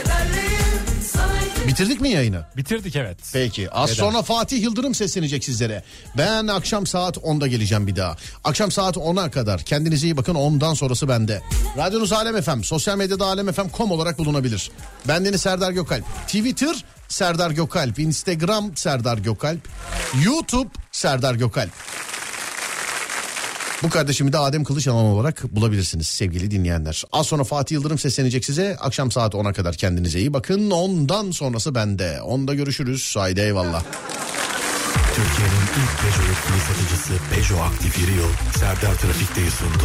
Bitirdik mi yayını? Bitirdik evet. Peki az Veda. sonra Fatih Yıldırım seslenecek sizlere. Ben akşam saat 10'da geleceğim bir daha. Akşam saat 10'a kadar kendinize iyi bakın ondan sonrası bende. Radyonuz Alem FM, sosyal medyada alemfm.com olarak bulunabilir. Bendeniz Serdar Gökalp. Twitter Serdar Gökalp, Instagram Serdar Gökalp, YouTube Serdar Gökalp. Bu kardeşimi de Adem Kılıçalan olarak bulabilirsiniz sevgili dinleyenler. Az sonra Fatih Yıldırım seslenecek size. Akşam saat 10'a kadar kendinize iyi bakın. Ondan sonrası bende. Onda görüşürüz. Haydi eyvallah. Türkiye'nin ilk Peugeot yetkili satıcısı Peugeot Aktif Yeri Yıl Serdar Trafik'teyi sundu.